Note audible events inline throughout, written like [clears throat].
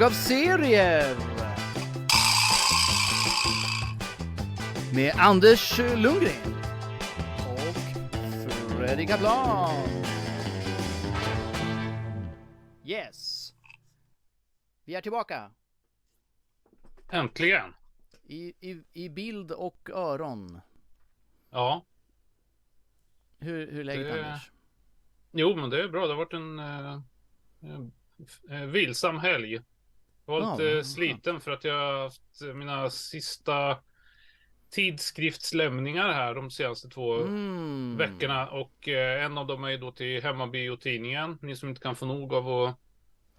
hög av serier. Med Anders Lundgren och Freddy Kaplan. Yes. Vi är tillbaka Äntligen! i, i, i bild och öron. Ja, Hur, hur är läget Det- Anders? jo men det är bra. Det har varit en eh, eh, vilsam helg. Jag var Ja, lite sliten för att jag har haft mina sista tidskriftslämningar här de senaste två Mm. veckorna. Och eh, en av dem är då till Hemmabio-tidningen. Ni som inte kan få nog av att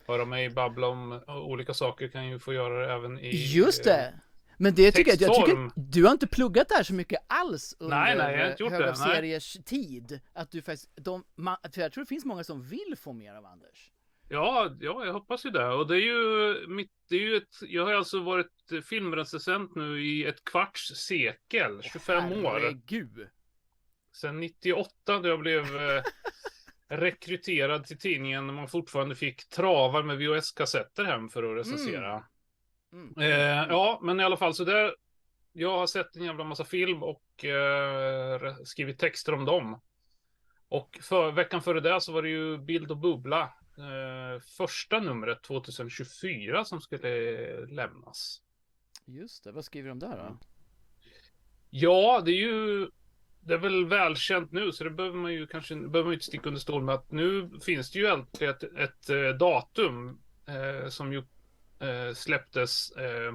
höra mig babbla om eh, olika saker kan ju få göra det även i... Just eh, det! Men det tycker jag, jag tycker du har inte pluggat det här så mycket alls under Nej, nej, jag har inte gjort hög det, av nej. seriers tid. Att du faktiskt, de, man, för jag tror det finns många som vill få mer av Anders. Ja, ja, jag hoppas ju det. Och det är ju mitt, det är ju ett, jag har alltså varit filmrecensent nu i ett kvarts sekel, 25 år. Herregud! Sedan 98 då jag blev eh, [laughs] rekryterad till tidningen när man fortfarande fick travar med VHS-kassetter hem för att recensera. Mm. Eh, ja, men i alla fall så det. Jag har sett en jävla massa film och eh, skrivit texter om dem. Och för, veckan före det så var det ju Bild och Bubbla. Eh, första numret 2024 som skulle lämnas. Just det, vad skriver de där då? Ja, det är ju det är väl välkänt nu, så det behöver man ju kanske behöver man inte sticka under stol med att nu finns det ju alltid ett, ett, eh, datum eh, som ju eh, släpptes eh,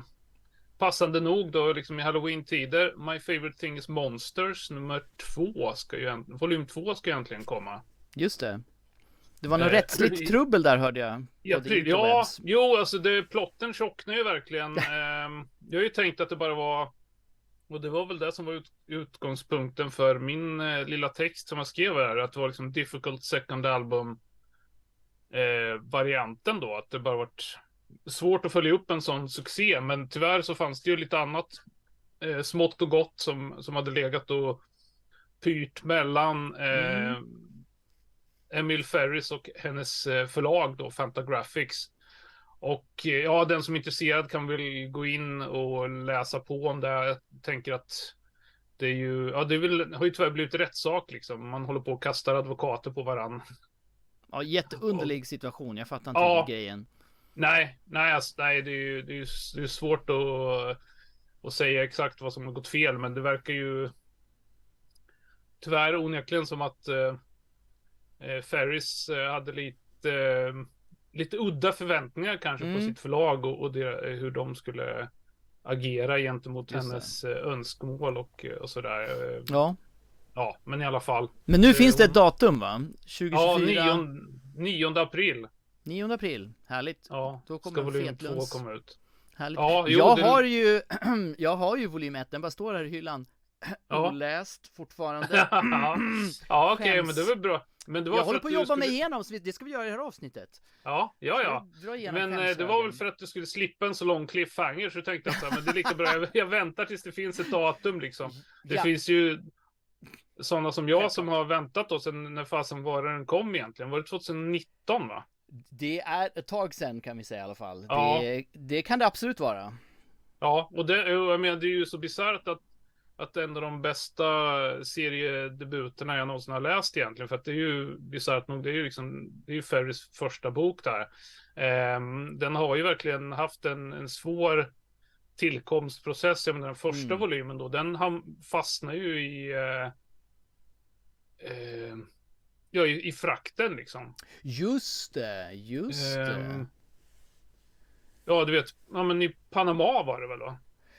passande nog då liksom i halloween-tider. My favorite thing is monsters nummer två ska ju volym två ska ju äntligen komma. Just det. Det var något Eh, rättsligt i- trubbel där hörde jag. Ja, ja, jo, alltså det, plotten tjocknar ju verkligen. [laughs] Ehm, jag har ju tänkt att det bara var, och det var väl det som var ut, utgångspunkten för min eh, lilla text som jag skrev här, att det var liksom difficult second album eh, varianten då, att det bara varit svårt att följa upp en sån succé, men tyvärr så fanns det ju lite annat eh, smått och gott som, som hade legat och pyrt mellan eh, Emil Ferris och hennes eh, förlag då, Fantagraphics. Och eh, ja, den som är intresserad kan väl gå in och läsa på om det. Jag tänker att det är ju, ja det väl, har ju tyvärr blivit rättssak liksom. Man håller på och kastar advokater på varann. Ja, jätteunderlig situation, jag fattar inte Ja. grejen. Nej, nej, alltså, nej det är ju det är, det är svårt att, att säga exakt vad som har gått fel, men det verkar ju tyvärr onekligen som att eh, Ferris eh, hade lite, eh, lite udda förväntningar kanske Mm. på sitt förlag och, och det, eh, hur de skulle agera gentemot Just det. hennes eh, önskemål och, eh, och sådär. Eh, Ja. Ja, men i alla fall. Men nu Eh, finns det ett datum va? Ja, 2024, 9, 9 april. 9 april. Härligt. Ja, Då kommer ska volym 2 fetlunds. komma ut. Härligt. Ja, jo, jag det- har ju, [clears throat] jag har ju volym 1, den bara står här i hyllan. [clears throat] Ja. Oläst fortfarande. [clears throat] ja, ja okej, Skäms. men det var bra. Men det var Jag håller att på att du jobba skulle... mig igenom, så det ska vi göra i det här avsnittet. Ja, ja, ja. Men eh, det var väl för att du skulle slippa en så lång cliffhanger så tänkte jag så här, men det är lika bra. Jag, jag väntar tills det finns ett datum liksom. Det Ja. finns ju sådana som jag som har väntat då sen när fasen var den kom egentligen. Var det 2019 va? Det är ett tag sedan kan vi säga i alla fall. Ja. Det, det kan det absolut vara. Ja, och det, jag menar, det är ju så bisarrt att att en av de bästa seriedebuterna jag någonsin har läst egentligen. För att det är ju bisarrt nog, det är ju liksom, det är ju Ferris första bok där. Ehm, den har ju verkligen haft en, en svår tillkomstprocess. Jag menar den första Mm. volymen då, den ham- fastnar ju i eh, eh, Ja, i, i frakten liksom. Just det, just det. Ehm, ja, du vet, ja men i Panama var det väl då?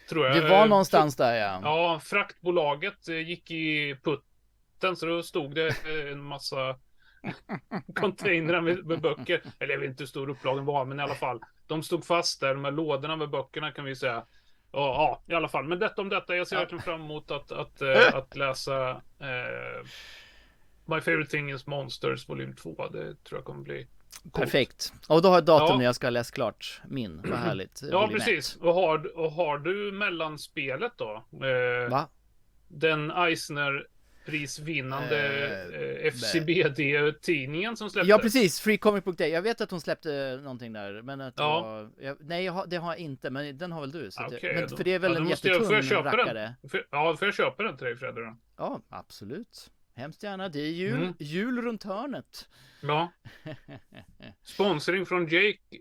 Tror jag. Det var Eh, någonstans där ja. Ja, fraktbolaget eh, gick i putten så då stod det eh, en massa [laughs] containrar med, med böcker. Eller jag vet inte hur stor upplagan var, men i alla fall. De stod fast där, de här lådorna med böckerna kan vi säga. Ja, ja, i alla fall. Men detta om detta. Jag ser Ja. verkligen fram emot att, att, eh, att läsa eh, My favorite thing is Monsters volym 2. Det tror jag kommer bli. Perfekt. Och då har jag datum Ja. när jag ska ha läst klart min. Vad härligt. Ja, precis. Och har, och har du mellanspelet då? Eh, Va? den Eisner Nobelprisvinnande Eh, eh, FCBD-tidningen som släppte. Ja precis, Free Comic Book Day. Jag vet att hon släppte någonting där, men att Ja. var, jag, nej jag har, det har jag inte, men den har väl du? Så att, Okej, men, då- för det är väl ja, en jag- jag jättetung köpa den? rackare? För, ja, får jag köpa den till dig Fredrik? Ja, absolut. Hemskt gärna. Det är jul, Mm. jul runt hörnet. Ja. [laughs] Sponsring från Jake. [laughs]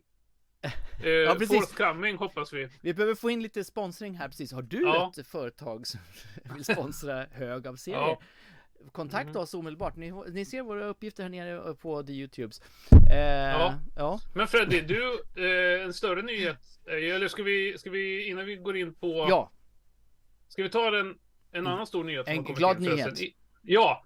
Eh, precis. forthcoming hoppas vi. Vi behöver få in lite sponsring här precis. Har du Ja. ett företag som [laughs] vill sponsra hög av serier? Ja. Kontakta Mm. oss omedelbart. Ni, ni ser våra uppgifter här nere på the Youtubes. Eh, Ja. ja. Men Freddy, du, eh, en större nyhet. eh, Eller ska vi, ska vi, innan vi går in på... Ja, Ska vi ta en, en annan stor nyhet? En glad nyhet. I- Ja.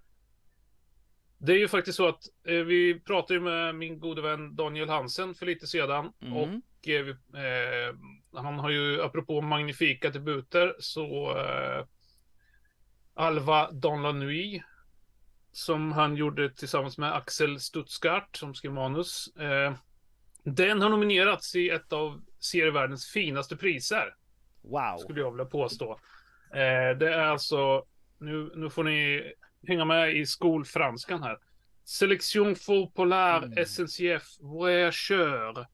Det är ju faktiskt så att eh, vi pratade med min gode vän Daniel Hansen för lite sedan. Mm. Och eh, eh, han har ju, apropå magnifika debuter, så eh, Alva Dans la Nuit som han gjorde tillsammans med Axel Stutzgart som skrev manus. Eh, den har nominerats i ett av serievärldens finaste priser wow. skulle jag vilja påstå. Eh, det är alltså, nu, nu får ni hänga med i skolfranskan här. Sélection Faux Polar Mm. SNCF Voyageur.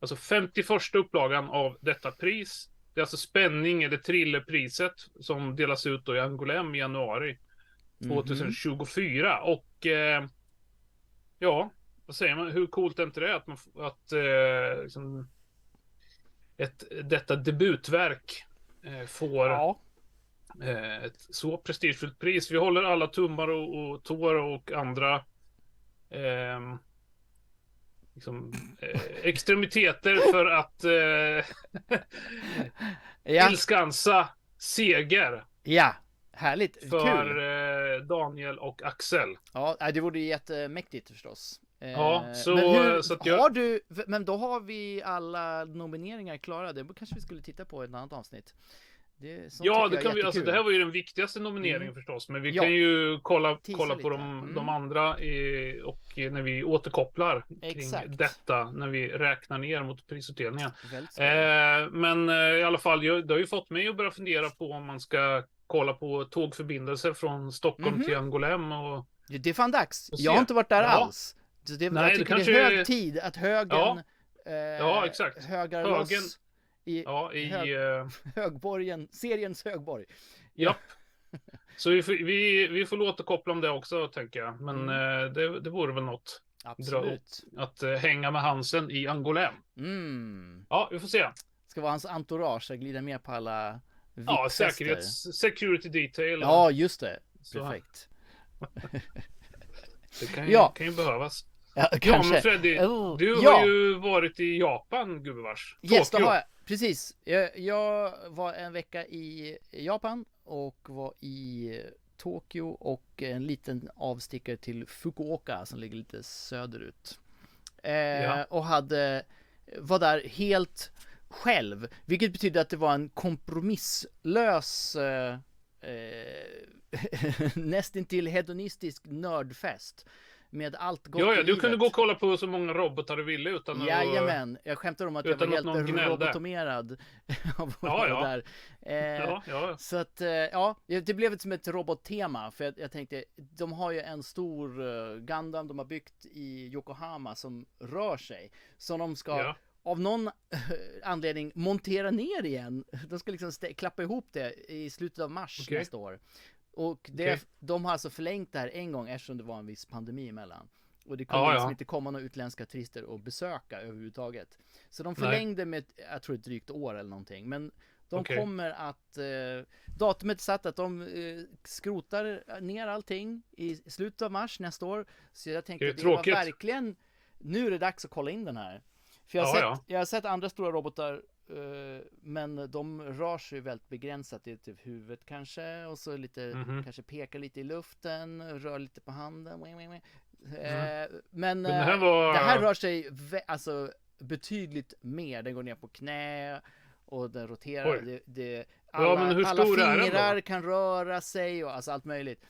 Alltså 51 upplagan av detta pris. Det är alltså spänning eller thrillerpriset som delas ut då i Angoulême i januari Mhm. 2024. Och eh, ja, vad säger man? Hur coolt är inte det att, man, att eh, liksom, ett, detta debutverk eh, får Ja. Eh, ett så prestigefullt pris. Vi håller alla tummar och, och tår och andra ehm, liksom, eh, extremiteter för att eh, [laughs] tillskansa seger ja, härligt. för eh, Daniel och Axel. Ja, det vore jättemäktigt förstås. Eh, Ja, så- men hur, så att jag- har du, men då har vi alla nomineringar klara. Det kanske vi skulle titta på i ett annat avsnitt. Det, Ja, det kan vi, alltså det här var ju den viktigaste nomineringen Mm. förstås, men vi Ja. kan ju kolla, kolla på de, Mm. de andra i, och när vi återkopplar Exakt. kring detta, när vi räknar ner mot prisutdelningen. Eh, men eh, i alla fall, jag, det har ju fått mig att börja fundera på om man ska kolla på tågförbindelser från Stockholm Mhm. till Angoulême och Det är fan dags. Jag har inte varit där Ja. alls. Det, Nej, jag det tycker det, kanske är hög tid att högen Ja. eh, Ja, exakt. högar Högen. loss i ja, i, Hög- eh, [laughs] högborgen, seriens högborg. Ja. [laughs] så vi, får- vi, vi får låta koppla om det också, tänker jag. Men Mm. eh, det, det vore väl något Absolut. att eh, hänga med Hansen i Angoulême. Mm. Ja, vi får se. Ska vara hans entourage, glida med på alla Ja, säkerhets, security detail. Ja, just det. Perfekt. [laughs] Det kan ju, Ja. kan ju behövas. Ja, Ja, kanske. men Freddy, Oh, du ja. har ju varit i Japan, gubevars. Yes, det Tokyo. har jag. Precis. Jag, jag var en vecka i Japan och var i Tokyo och en liten avstickare till Fukuoka som ligger lite söderut. Eh, Ja. Och hade, var där helt själv, vilket betyder att det var en kompromisslös eh, eh, [laughs] nästintill hedonistisk nördfest med allt gott Ja, ja, du kunde gå och kolla på så många robotar du ville utan att... Jajamän, jag skämtar om att jag var helt robotomerad [laughs] av Ja, ja. där. Eh, Ja, ja. Så att, eh, ja, det blev ett, som ett robottema för jag, jag tänkte, de har ju en stor uh, Gundam de har byggt i Yokohama som rör sig. Som de ska ja. av någon anledning montera ner igen. De ska liksom klappa ihop det i slutet av mars Okej. nästa år. Och det, Okej. de har alltså förlängt det här en gång eftersom det var en viss pandemi emellan. Och det kunde Ja, liksom ja. inte komma några utländska turister och besöka överhuvudtaget. Så de förlängde med, jag tror ett drygt år eller någonting. Men de Okej. kommer att, eh, datumet satt att de eh, skrotar ner allting i slutet av mars nästa år. Så jag tänkte Det är det var verkligen, nu är det dags att kolla in den här. För jag har, Ja, sett, ja. jag har sett andra stora robotar, men de rör sig väldigt begränsat. Det är typ huvudet kanske, och så lite, Mhm. kanske pekar lite i luften, rör lite på handen. Eh, Mm. Men, Men det här eh, var... det här rör sig alltså betydligt mer. Den går ner på knä och den roterar. Det, det, Ja, alla, men hur alla fingrar kan röra sig och alltså allt möjligt.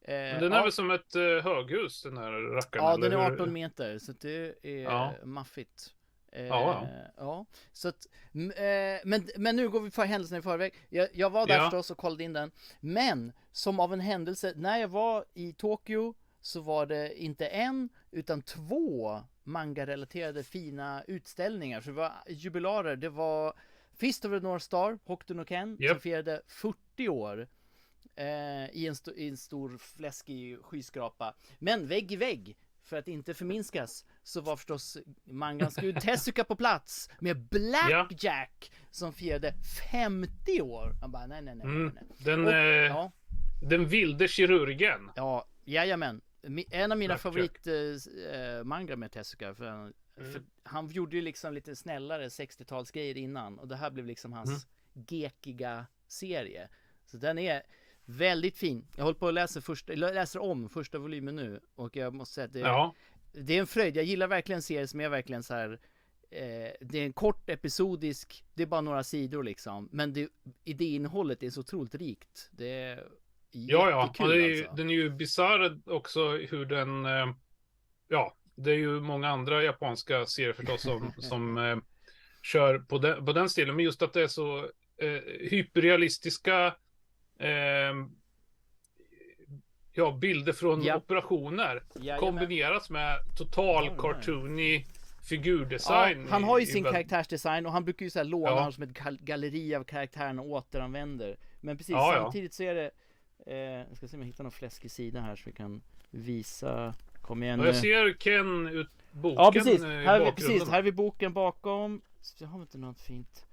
Eh, Men den är ja, väl som ett eh, höghus, den här rackaren? ja, den är hur? 18 meter så det är Ja. maffigt. Eh, Ja. ja. Så att, eh, men, men nu går vi för händelsen i förväg. Jag, jag var där Ja. förstås och kollade in den. Men som av en händelse, när jag var i Tokyo så var det inte en utan två manga-relaterade fina utställningar. Så det var jubilarer. Det var Fist of the North Star, Hokuto Ken, som Japp. firade 40 år. Eh, i, en I en stor fläskig skyskrapa. Men vägg i vägg, för att inte förminskas, så var förstås mangans gud Tezuka på plats med Blackjack som firade 50 år. Han bara nej nej nej. nej, Mm. nej. Den, Och, eh, ja, den vilde kirurgen. ja, jajamän. En av mina Blackjack. favorit eh, eh, med Tezuka. För, han- Mm. för han gjorde ju liksom lite snällare 60-talsgrejer innan. Och det här blev liksom hans Mm. gekiga serie. Så den är väldigt fin. Jag håller på att läsa första, läser om första volymen nu. Och jag måste säga att det, Ja. det är en fröjd. Jag gillar verkligen serier som är verkligen så här. Eh, det är en kort episodisk, det är bara några sidor liksom. Men det, idéinnehållet är så otroligt rikt. Det är Ja, ja. det är ju, alltså. Den är ju bisarr också hur den... eh, Ja, det är ju många andra japanska serier förstås som, [laughs] som eh, kör på den, på den stilen. Men just att det är så eh, hyperrealistiska ja, bilder från Ja. operationer Jajamän. kombineras med total oj. cartoony Ja, figurdesign. han har ju i- i sin väl- karaktärsdesign och han brukar ju så här låna Ja. som ett gal- galleri av karaktärerna och återanvänder. Men precis, Ja, ja. samtidigt så är det, eh, jag ska se om jag hittar någon fläskig sida här så vi kan visa, kom igen nu. jag ser Ken ut boken Ja precis, i här, vi- precis, här är vi boken bakom. Så har vi inte något fint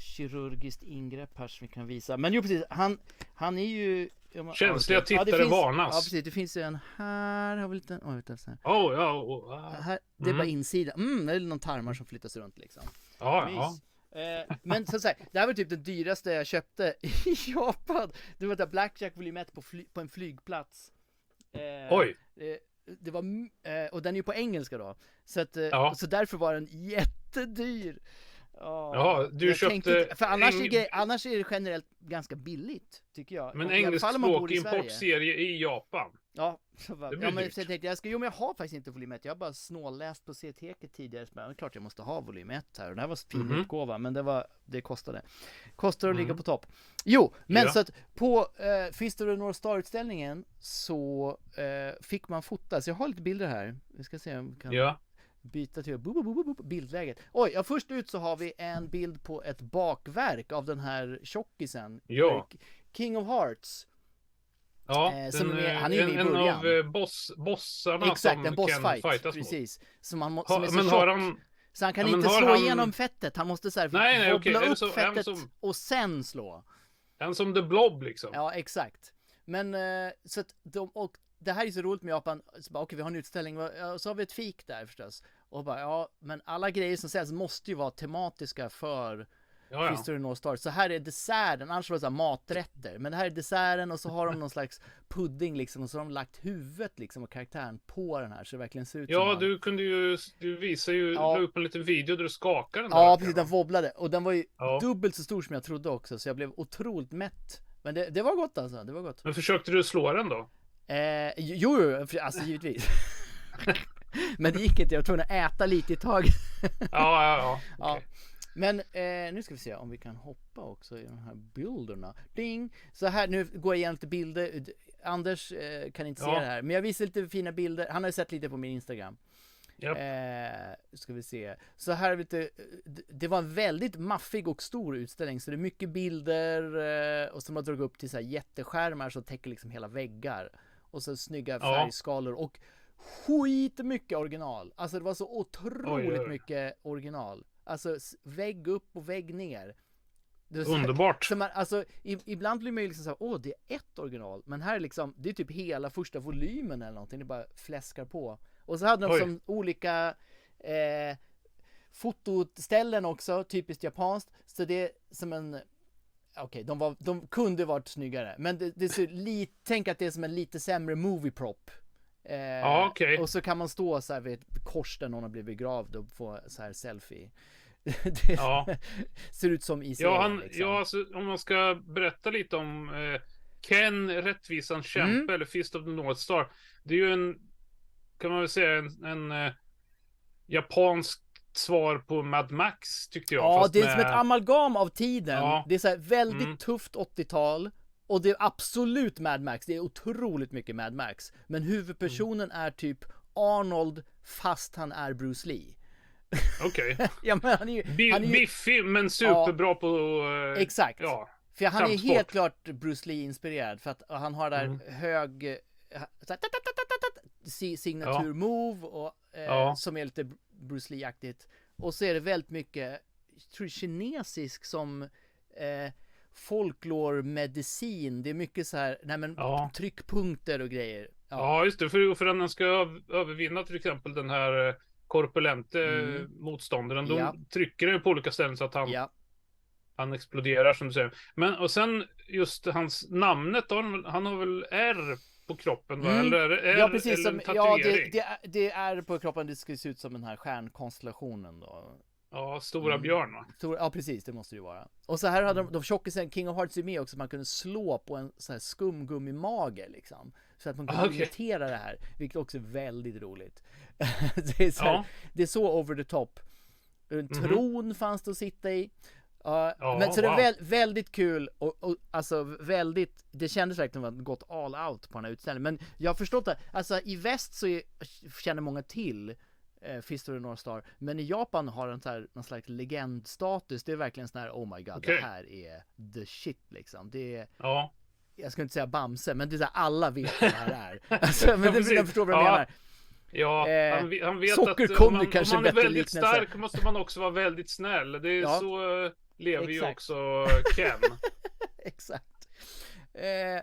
kirurgiskt ingrepp här som vi kan visa. Men jo precis, han, han är ju... ja, men- Känsliga. Ja, tittare finns- varnas. Ja precis, det finns ju en här, har vi lite, oj vänta så här. Oh, ja, oh, ah. här det är Mm. bara insidan, mm, det är någon tarmar som flyttas runt liksom. ja, ja. Mys. Eh, men så att säga, det här var typ det dyraste jag köpte [laughs] i Japan. Det var där Blackjack volym 1 på, fly, på en flygplats. Eh, Oj. eh, det var, eh, och den är ju på engelska då. Så, att, eh, Ja. så därför var den jättedyr. Ja, Ja, du köpte inte- för annars, eng- är annars är det generellt ganska billigt, tycker jag. Men engelskspråkig importserie i Japan. Ja, [laughs] så Det blir ja men dyrt. jag tänkte jag ska, jo men jag har faktiskt inte volym 1, jag har bara snålläst på C-teket tidigare, så bara, det är klart jag måste ha volym 1 här, och det här var fin Mhm. utgåva, men det var, det kostade. Kostar att ligga Mm. på topp. Jo, men Ja. så att på eh, Fist of the North Star-utställningen så eh, fick man fota, så jag har lite bilder här, vi ska se om vi kan Ja. Byta till bo, bo, bo, bo, bo, bildläget. Oj, ja först ut så har vi en bild på ett bakverk av den här tjockisen, Ja. eh, King of Hearts. Ja, Eh, som den, är- eh, han är en, i en av eh, boss, bossarna Exakt, som en bossfight, fightas mot. precis. Som, han, må- Ha, som är så tjock, han... så han kan ja, inte slå han- igenom fettet, han måste såhär Nej, nej, är det upp så- fettet som- och sen slå. En som The Blob liksom. Ja, exakt. Men eh, så att de, och det här är så roligt med Japan, så bara, okej vi har en utställning, och så har vi ett fik där förstås. Och bara, ja, men alla grejer som säljs måste ju vara tematiska för Ja, ja. The North Star. Så här är desserten, annars var det så här maträtter. Men det här är desserten och så har de någon slags pudding liksom och så har de lagt huvudet liksom och karaktären på den här så det verkligen ser ut som Ja, han. du kunde ju, du visade ju, Ja. la upp en liten video där du skakade den där. Ja, precis, den wobblade. Och den var ju Ja. dubbelt så stor som jag trodde också, så jag blev otroligt mätt. Men det, det var gott alltså, det var gott. Men försökte du slå den då? Eh, jo, jo, alltså givetvis. [laughs] Men det gick inte, jag var tvungen att äta lite i taget. Ja, ja, ja. [laughs] Ja. okej. Men eh, nu ska vi se om vi kan hoppa också i de här bilderna. Ding! Så här, nu går jag igenom lite bilder. Anders eh, kan inte se Ja. det här, men jag visar lite fina bilder. Han har ju sett lite på min Instagram. Japp. Eh, ska vi se. Så här lite, det- det var en väldigt maffig och stor utställning, så det är mycket bilder eh, och som har dragit upp till så här jätteskärmar som täcker liksom hela väggar. Och så snygga Ja. färgskalor och skitmycket original. Alltså det var så otroligt Oj, oj, mycket original. Alltså vägg upp och vägg ner. Så- Underbart. så man, alltså, i, ibland blir man ju liksom såhär, åh det är ett original, men här är liksom, det är typ hela första volymen eller någonting, det bara fläskar på. Och så hade de Oj. som olika eh, fotoställen också, typiskt japanskt, så det är som en Okej, de, var, de kunde varit snyggare, men det, det ser lite, tänk att det är som en lite sämre movie prop. Eh, Ja, okej. Och så kan man stå så här vid ett kors där någon har blivit begravd och få så här selfie. [laughs] det Ja. ser ut som i serien Ja, han, liksom. ja alltså, om man ska berätta lite om eh, Ken, rättvisans kämpe, Mm. eller Fist of the North Star. Det är ju en, kan man väl säga, en, en eh, japansk svar på Mad Max tyckte jag. Ja, det är med... som ett amalgam av tiden. Ja. Det är så väldigt Mm. tufft 80-tal. Och det är absolut Mad Max. Det är otroligt mycket Mad Max. Men huvudpersonen Mm. är typ Arnold fast han är Bruce Lee. Okej. [laughs] Ja men han är ju... Bi- han är ju Biffig men superbra på... eh, exakt. Ja. För han är kampsport. helt klart Bruce Lee-inspirerad. För att han har där Mm. hög... eh, så här, ta- ta- ta- ta- ta- ta- si- signatur move och eh, Ja. som är lite Bruce Lee-aktigt. Och så är det väldigt mycket, tror kinesisk som eh, folklore-medicin. Det är mycket så här, nej men Ja. tryckpunkter och grejer. Ja. Ja, just det. För, för att den ska öv- övervinna till exempel den här eh, korpulente Mm. motståndaren. De Ja. trycker den på olika ställen så att han, ja. han exploderar som du säger. Men och sen just hans namnet då, han, han har väl R på kroppen va? Mm. Eller är det R ja, precis. eller Som, en ja, det, det, är, det är på kroppen, det ska se ut som den här stjärnkonstellationen då. Ja, Stora Mm. Björn va? Stor, ja precis, det måste det ju vara. Och så här hade de, de tjockisen, King of Hearts är med också, man kunde slå på en sån här skumgummimage liksom. Så att man kunde Ah, okej. imitera det här, vilket också är väldigt roligt. [laughs] det, är så här, Ja. det är så over the top. En tron fanns det att sitta i. Ja, Ja, men så det är wow. väl, väldigt kul och, och alltså väldigt, det kändes verkligen som att gått all out på den här utställningen. Men jag har förstått att, alltså i väst så är, känner många till eh, Fist of the North Star, men i Japan har den så här, någon slags legendstatus. Det är verkligen sån här, oh my god, Okej. det här är the shit liksom. Det är, Ja. jag ska inte säga Bamse, men det är så här, alla vet vad det här är. [laughs] Alltså, men det, precis. jag förstår vad jag Ja. menar. Ja, Eh, han, han vet att om man, kanske om man är väldigt liknelse. stark måste man också vara väldigt snäll. Det är Ja. så lever ju Exakt. också Ken. [laughs] Exakt. Eh,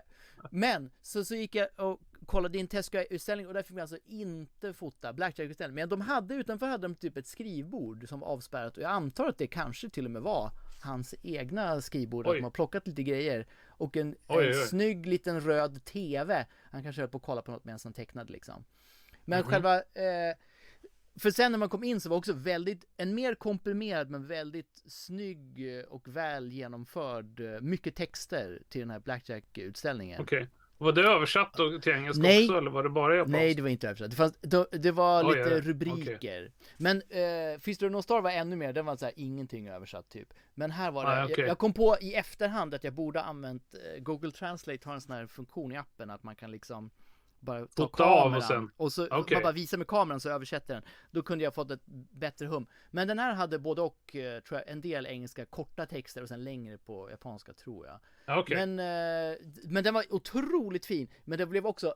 men så, så gick jag och kollade in Tesco-utställning och där fick man alltså inte fota Blackjack-utställning. Men de hade utanför hade de typ ett skrivbord som var avspärrat och jag antar att det kanske till och med var hans egna skrivbord. Att Oj. de har plockat lite grejer och en, Oj, en oj, snygg liten röd TV. Han kanske höll på att kolla på något medan han tecknade liksom. Men Mhm. själva eh, för sen när man kom in så var också väldigt, en mer komprimerad men väldigt snygg och väl genomförd, eh, mycket texter till den här Blackjack-utställningen. Okej. Var det översatt då till engelska Nej. också eller var det bara japanskt? Nej, det var inte översatt. Det, fanns, det, det var Oj, lite oj. rubriker. Men eh, Fist of the North Star var ännu mer, den var så här ingenting översatt typ. Men här var det, Ah, okej. jag, jag kom på i efterhand att jag borde ha använt, eh, Google Translate har en sån här funktion i appen att man kan liksom bara Fota av och kameran sen- och så Okej. man bara visar med kameran så översätter den. Då kunde jag fått ett bättre hum. Men den här hade både och, eh, tror jag, en del engelska korta texter och sen längre på japanska tror jag. Ja, Okej. Men, eh, men den var otroligt fin. Men det blev också,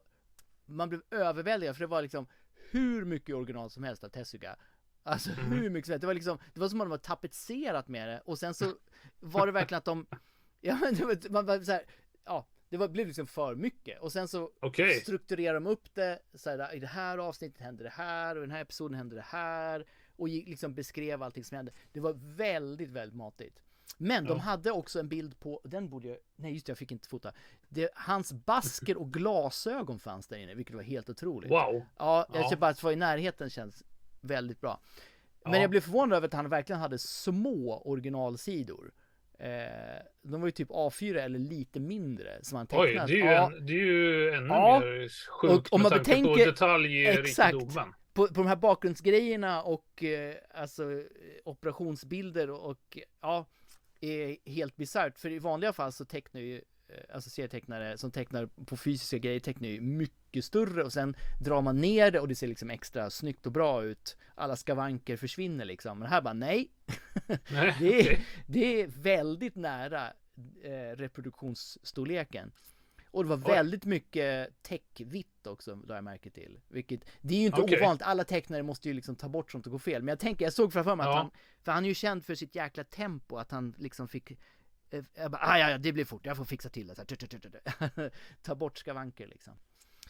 man blev överväldigad för det var liksom hur mycket original som helst av Tezuka. Alltså Mhm. hur mycket som helst. Det var liksom, det var som om de var tapetserat med det. Och sen så var det verkligen att de, [laughs] ja men det var, man var så här, ja. Det var, blev liksom för mycket och sen så Okej. strukturerar de upp det så här, i det här avsnittet händer det här och i den här episoden händer det här och liksom beskrev allting som hände. Det var väldigt, väldigt matigt. Men de Ja. hade också en bild på, den borde jag, nej just det, jag fick inte fota. Det, hans basker och glasögon fanns där inne, vilket var helt otroligt. Wow. Ja, jag Ja. känner bara att vara i närheten känns väldigt bra. Men Ja. jag blev förvånad över att han verkligen hade små originalsidor. Eh, de var ju typ A4 eller lite mindre som han Oj, tecknat. det är ju, ja, en, det är ju ännu Ja. mer sjukt Och om med man tanke på betänker- detaljrikedomen. på, på de här bakgrundsgrejerna och eh, alltså eh, operationsbilder och, och ja, är helt bisarrt. För i vanliga fall så tecknar ju alltså serietecknare som tecknar på fysiska grejer tecknar ju mycket större och sen drar man ner det och det ser liksom extra snyggt och bra ut. Alla skavanker försvinner liksom. Men här bara nej. [laughs] Nej, Det är, okej. det är väldigt nära eh, reproduktionsstorleken. Och det var Oj. väldigt mycket täckvitt också, la jag märke till. Vilket, det är ju inte Okej. ovanligt, alla tecknare måste ju liksom ta bort sånt och gå fel. Men jag tänker, jag såg framför mig att Ja. han, för han är ju känd för sitt jäkla tempo, att han liksom fick eh, jag bara, ah, ja, ja, det blir fort, jag får fixa till det. Så här. [laughs] Ta bort skavanker liksom.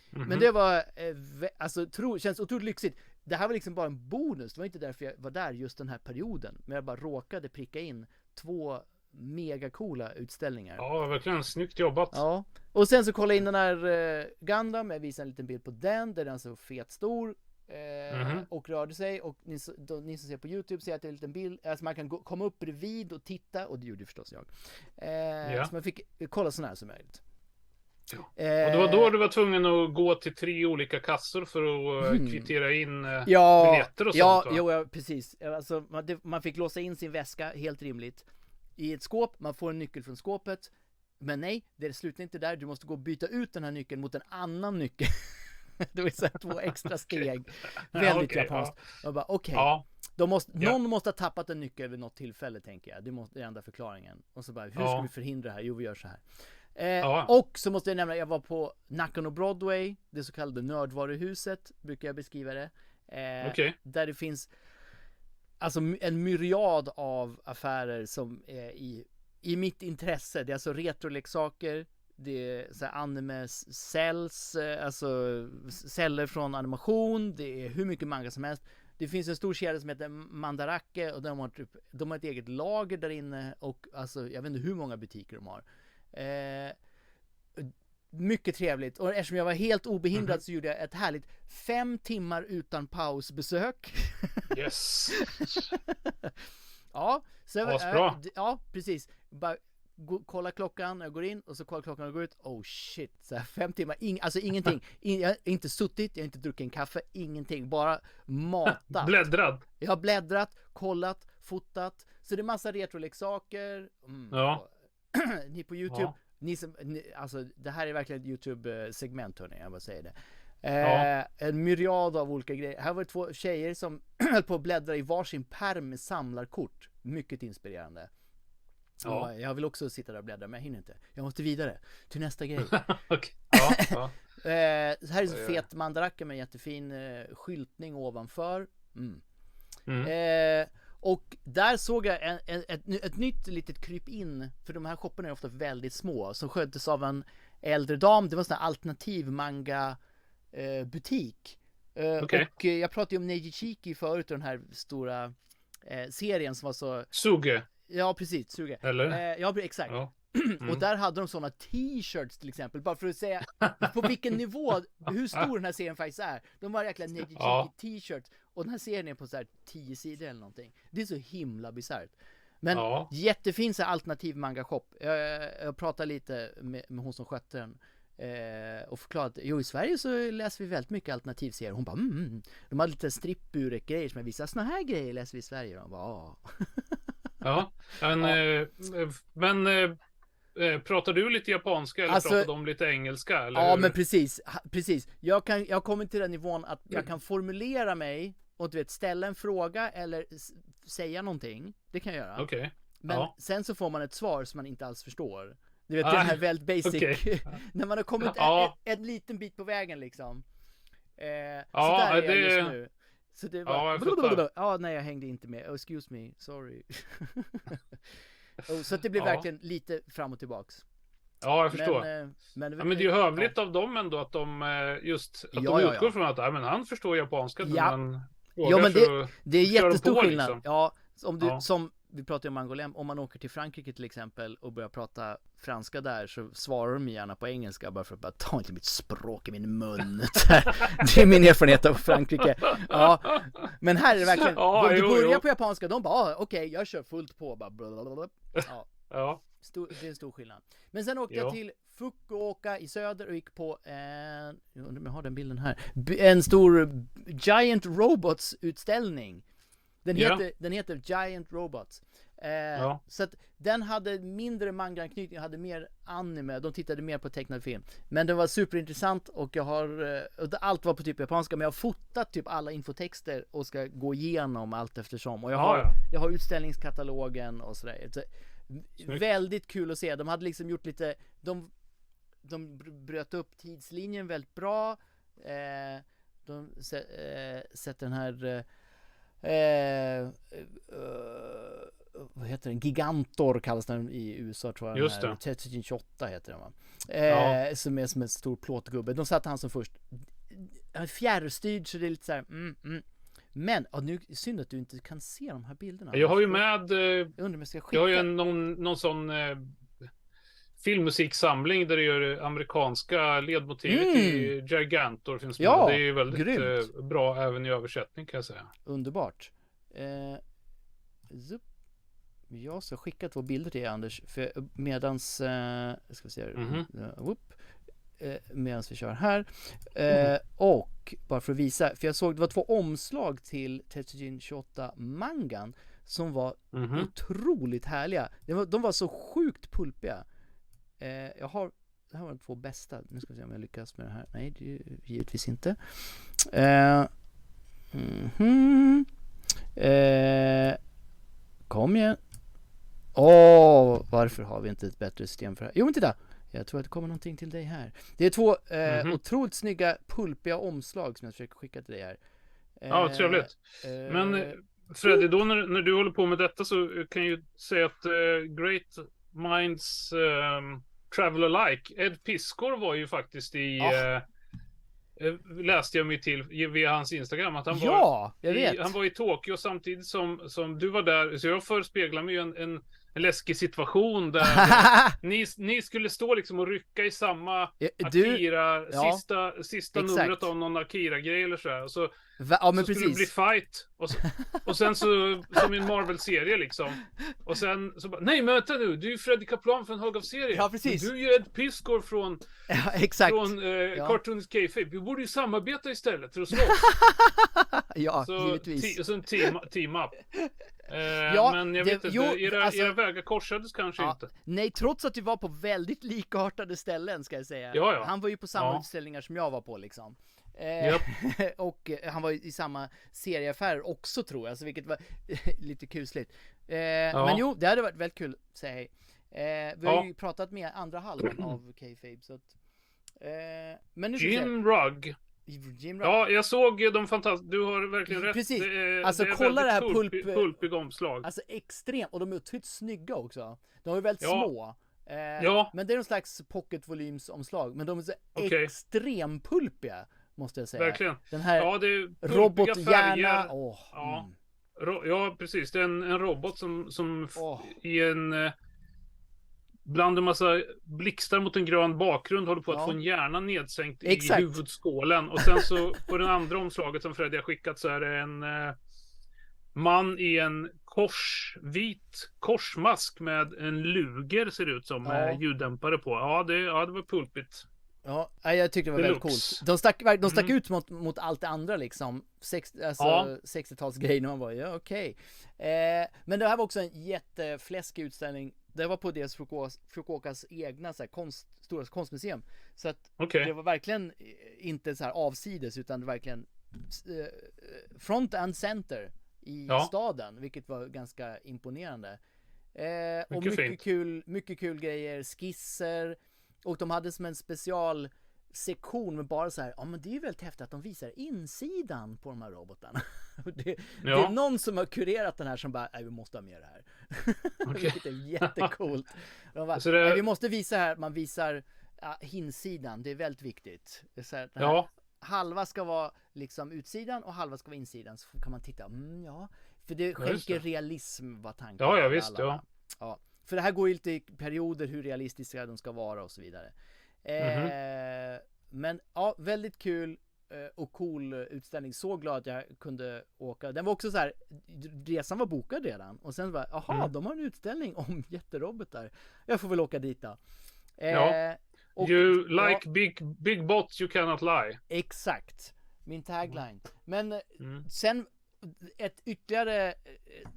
Mhm. Men det var, eh, alltså, tro, känns otroligt lyxigt. Det här var liksom bara en bonus, det var inte därför jag var där just den här perioden. Men jag bara råkade pricka in två megacoola utställningar. Ja, verkligen snyggt jobbat. Ja. Och sen så kolla in den här uh, Gundam, jag visade en liten bild på den, där den så fet stor. Eh, Mhm. Och rörde sig och ni, så- då, ni som ser på Youtube ser att det är en liten bild, alltså man kan gå, komma upp bredvid och titta och det gjorde förstås jag. Eh, Ja. Så man fick kolla sån här som möjligt. Ja. Och det var då du var tvungen att gå till tre olika kassor för att Mm. mm. kvittera in eh, Ja, biljetter och ja, sånt jo, ja, precis. Alltså, man, det, man fick låsa in sin väska, helt rimligt, i ett skåp. Man får en nyckel från skåpet. Men nej, det slutar inte där. Du måste gå och byta ut den här nyckeln mot en annan nyckel. [laughs] [laughs] det vill säga två extra [laughs] steg. [laughs] Väldigt okej, japanskt. Jag bara, okej. Ja, De måste, Ja. Någon måste ha tappat en nyckel vid något tillfälle, tänker jag. Det, måste, det är enda förklaringen. Och så bara, hur ska Ja. vi förhindra det här? Jo, vi gör så här. Eh, Ja. Och så måste jag nämna, jag var på Nakano Broadway, det så kallade nördvaruhuset, brukar jag beskriva det. Eh, okej. Där det finns alltså en myriad av affärer som är i, i mitt intresse. Det är alltså retroleksaker, det är så här anime cells, eh, alltså celler från animation, det är hur mycket manga som helst. Det finns en stor kedja som heter Mandarake och de har, typ, de har ett eget lager där inne och alltså jag vet inte hur många butiker de har. Eh, mycket trevligt och eftersom jag var helt obehindrad Mhm. så gjorde jag ett härligt fem timmar utan pausbesök. Yes. [laughs] ja, så äh, ja, precis. Bara gå, kolla klockan jag går in och så kolla klockan jag går ut. Oh shit, så här, fem timmar, ing, alltså ingenting. [laughs] In, jag har inte suttit, jag har inte druckit en kaffe, ingenting. Bara matat. [laughs] Bläddrad. Jag har bläddrat, kollat, fotat. Så det är massa retroleksaker. Mm. Ja. [clears throat] ni på Youtube, Ja. ni som, ni, alltså det här är verkligen ett Youtube-segment hörni, jag bara säger det. Eh, Ja. En myriad av olika grejer. Här var det två tjejer som [clears throat] höll på att bläddra i varsin pärm med samlarkort. Mycket inspirerande. Ja. Jag vill också sitta där och bläddra, men jag hinner inte. Jag måste vidare till nästa grej. [laughs] Okej. Ja, ja. [laughs] Eh, så här är en fet mandaracka med jättefin eh, skyltning ovanför. Mm. Mm. Eh, och där såg jag en, en, ett, ett nytt litet kryp in, för de här shopparna är ofta väldigt små, som sköttes av en äldre dam. Det var en sån här alternativ manga eh, butik. Eh, Okej. Och eh, jag pratade ju om Neji Chiki förut, den här stora eh, serien som var så, Suge, ja precis, Suge. eller? Eh, ja, exakt. Ja. [clears throat] Mm. Och där hade de sådana t-shirts till exempel, bara för att säga på vilken nivå, hur stor den här serien faktiskt är. De har jäkla Neji Ja. t-shirts och den här serien är på så här 10 sidor eller någonting. Det är så himla bisarrt. Men Ja. jättefin så här alternativ manga shop. Jag, jag pratade lite med, med hon som skötte den. Eh, och förklarade att jo i Sverige så läser vi väldigt mycket alternativserier. Hon bara mm, mm. De hade lite strippburek grejer som jag visade. Såna här grejer läser vi i Sverige. Och de bara, "Ah." [laughs] Ja. Men, Ja. eh, men eh, eh, pratar du lite japanska eller Alltså- pratar de lite engelska? Eller Ja men precis, precis. Jag, kan, jag har kommit till den nivån att jag kan formulera mig och du vet ställa en fråga eller säga någonting. Det kan jag göra. Okej. Men ja. sen så får man ett svar som man inte alls förstår. Du vet Ah, den här väldigt [laughs] basic, okej. [laughs] när man har kommit Ja. en, en liten bit på vägen liksom. Eh, Ja, så där är det- jag just nu. Så det var, Ja, jag ja, nej jag hängde inte med, oh, excuse me, sorry. [laughs] oh, så det blev Ja. verkligen lite fram och tillbaks. Ja, jag förstår. Men, eh, men, Ja, men det är ju hövligt av dem ändå att de eh, just att Ja, de utgår ja. från att men han förstår japanska. Ja. man Ja, frågar men så- Det är jättestor på, skillnad. liksom. Ja, om du, som vi pratade om Angolem, om man åker till Frankrike till exempel och börjar prata franska där så svarar de gärna på engelska bara för att bara ta inte mitt språk i min mun. [laughs] det är min erfarenhet av Frankrike. Ja, men här är det verkligen, Ja, du jo, börjar jo. på japanska, de bara ah, okej, jag kör fullt på bara blablabla. Ja, Ja, stor, det är en stor skillnad. Men sen åkte Ja. jag till Fukuoka i söder och gick på en, jag undrar om jag har den bilden här, en stor Giant Robots utställning. Den Ja. heter, den heter Giant Robots. Eh, Ja. Så att den hade mindre manga-anknytning, hade mer anime, de tittade mer på tecknad film. Men den var superintressant och jag har, eh, och allt var på typ japanska, men jag har fotat typ alla infotexter och ska gå igenom allt eftersom. Och jag Ja, har, ja. jag har utställningskatalogen och sådär. Så, Snyggt. väldigt kul att se, de hade liksom gjort lite, de, de br- bröt upp tidslinjen väldigt bra. Eh, de eh, sätter den här eh, eh, eh, vad heter den? Gigantor kallas den i USA tror jag. Just det. 1328 heter den va? Eh, Ja. Som är som en stor plåtgubbe. De satte han som först. Fjärrstyrd så det är lite så här, mm, mm. Men, ja, nu synd att du inte kan se de här bilderna. jag har ju med, eh, Jag undrar om jag ska skicka. jag har ju en, någon, någon sån eh, filmmusiksamling där det gör amerikanska ledmotivet Mm. i Gigantor finns med. Ja, det är ju väldigt grymt. eh, bra även i översättning kan jag säga. Underbart. Eh. Jag ska skicka två bilder till er Anders, för medans, eh, ska vi se, här. Mhm. Eh, eh, medan vi kör här. Eh, Mm. och bara för att visa, för jag såg det var två omslag till Tetsujin 28 mangan som var Mhm. otroligt härliga. De var, de var så sjukt pulpiga. Eh, jag har, det här var de två bästa. Nu ska vi se om jag lyckas med det här. Nej, det är ju givetvis inte. Eh, mhm. eh, kom igen. Åh, varför har vi inte ett bättre system för det här? Jo men titta! Jag tror att det kommer någonting till dig här. Det är två eh, Mhm. otroligt snygga pulpiga omslag som jag försöker skicka till dig här. Ja, Eh, trevligt. eh, Men eh, Freddy, då när, när du håller på med detta så kan jag ju säga att eh, Great Minds ehm, Travel Alike, Ed Piskor var ju faktiskt i... Ja. eh, eh, läste jag mig till via hans Instagram att han var ja, vet! I, han var i Tokyo samtidigt som, som du var där. Så jag förespeglar mig ju en, en, en läskig situation där [laughs] ni, ni skulle stå liksom och rycka i samma du, Akira, ja, sista, sista exakt. numret av någon Akira-grej eller sådär. Och så, va, ja så skulle det bli fight. Och, så, [laughs] och sen så, som i en Marvel-serie liksom. Och sen så bara, nej men vänta nu, du är ju Freddy Kaplan från Högav-serien. Ja, precis. Du är ju Ed Piskor från, Ja, exakt. från eh, Ja. Cartoons Kayfabe. Vi borde ju samarbeta istället för att slåss. [laughs] ja, Så, givetvis. ti- så en team, team up. Eh, Ja, men jag det- vet inte, jo, era, alltså- era vägar korsades kanske Ja, inte. nej, trots att vi var på väldigt likartade ställen ska jag säga. Ja, ja. Han var ju på samma Ja. utställningar som jag var på liksom. Eh, Japp. [laughs] och eh, han var i samma serieaffär också tror jag, så vilket var [laughs] lite kusligt. Eh, Men jo, det hade varit väldigt kul, säg hej. Eh, vi har Ja. ju pratat med andra halvan av K-Fabe så att... Eh, men nu. Jim Rugg. Jim. Ja, jag såg de fantastiska. Du har verkligen rätt. Precis. Det är, Alltså, det kolla det här pulp, pulp- omslag. Alltså extremt, och de är otroligt snygga också. De är väldigt Ja. små. Eh, Ja. Men det är någon slags pocket volymsomslag, men de är så Okej. extrempulpiga, måste jag säga. Verkligen. Den här Ja, det är pulpiga robothjärna, åh. Ja. mm. Ja, precis. Det är en, en robot som, som Åh. i en... Bland en massa blixtar mot en grön bakgrund håller på att Ja. få en hjärna nedsänkt Exakt. i huvudskålen. Och sen så [laughs] på det andra omslaget som Freddy har skickat så är det en eh, man i en kors, vit korsmask med en luger ser det ut som Ja. med ljuddämpare på. Ja, det, ja, det var pulpigt. Ja, jag tyckte det var väldigt coolt. De stack, de stack Mm. ut mot, mot allt det andra liksom. Sex, alltså Ja. 60-talsgrejen och man bara, ja okej. Eh, men det här var också en jättefläskig utställning. Det var på dels Fukuokas, egna så här, konst, stora konstmuseum. Så att Okej. det var verkligen eh, inte så här avsides utan verkligen eh, front and center i Ja. staden, vilket var ganska imponerande. Eh, och Mycket mycket fint. kul, mycket kul grejer, skisser och de hade som en special sektion med bara så här, ja men det är ju väldigt häftigt att de visar insidan på de här robotarna. [laughs] [laughs] Det, det är Ja. någon som har kurerat den här som bara, nej vi måste ha med det här. [laughs] Okej. Vilket är jättecoolt. [laughs] De bara, Så det- nej, vi måste visa här, man visar ja, insidan, det är väldigt viktigt. Så här, här, Ja, Halva ska vara liksom utsidan och halva ska vara insidan, så kan man titta, mm, ja. För det skänker det. realism var tanken. Ja, ja, visst, ja. ja. För det här går ju lite i perioder hur realistiska de ska vara och så vidare. Eh, Mhm. Men ja, väldigt kul eh, och cool utställning. Så glad att jag kunde åka. Den var också så här, resan var bokad redan. Och sen bara, jaha, Mm. de har en utställning om [laughs] jätterobotar. Jag får väl åka dit då. Eh, Ja. och- you ja, like big, big bots you cannot lie. Exakt, min tagline. Men eh, Mm. sen ett ytterligare eh,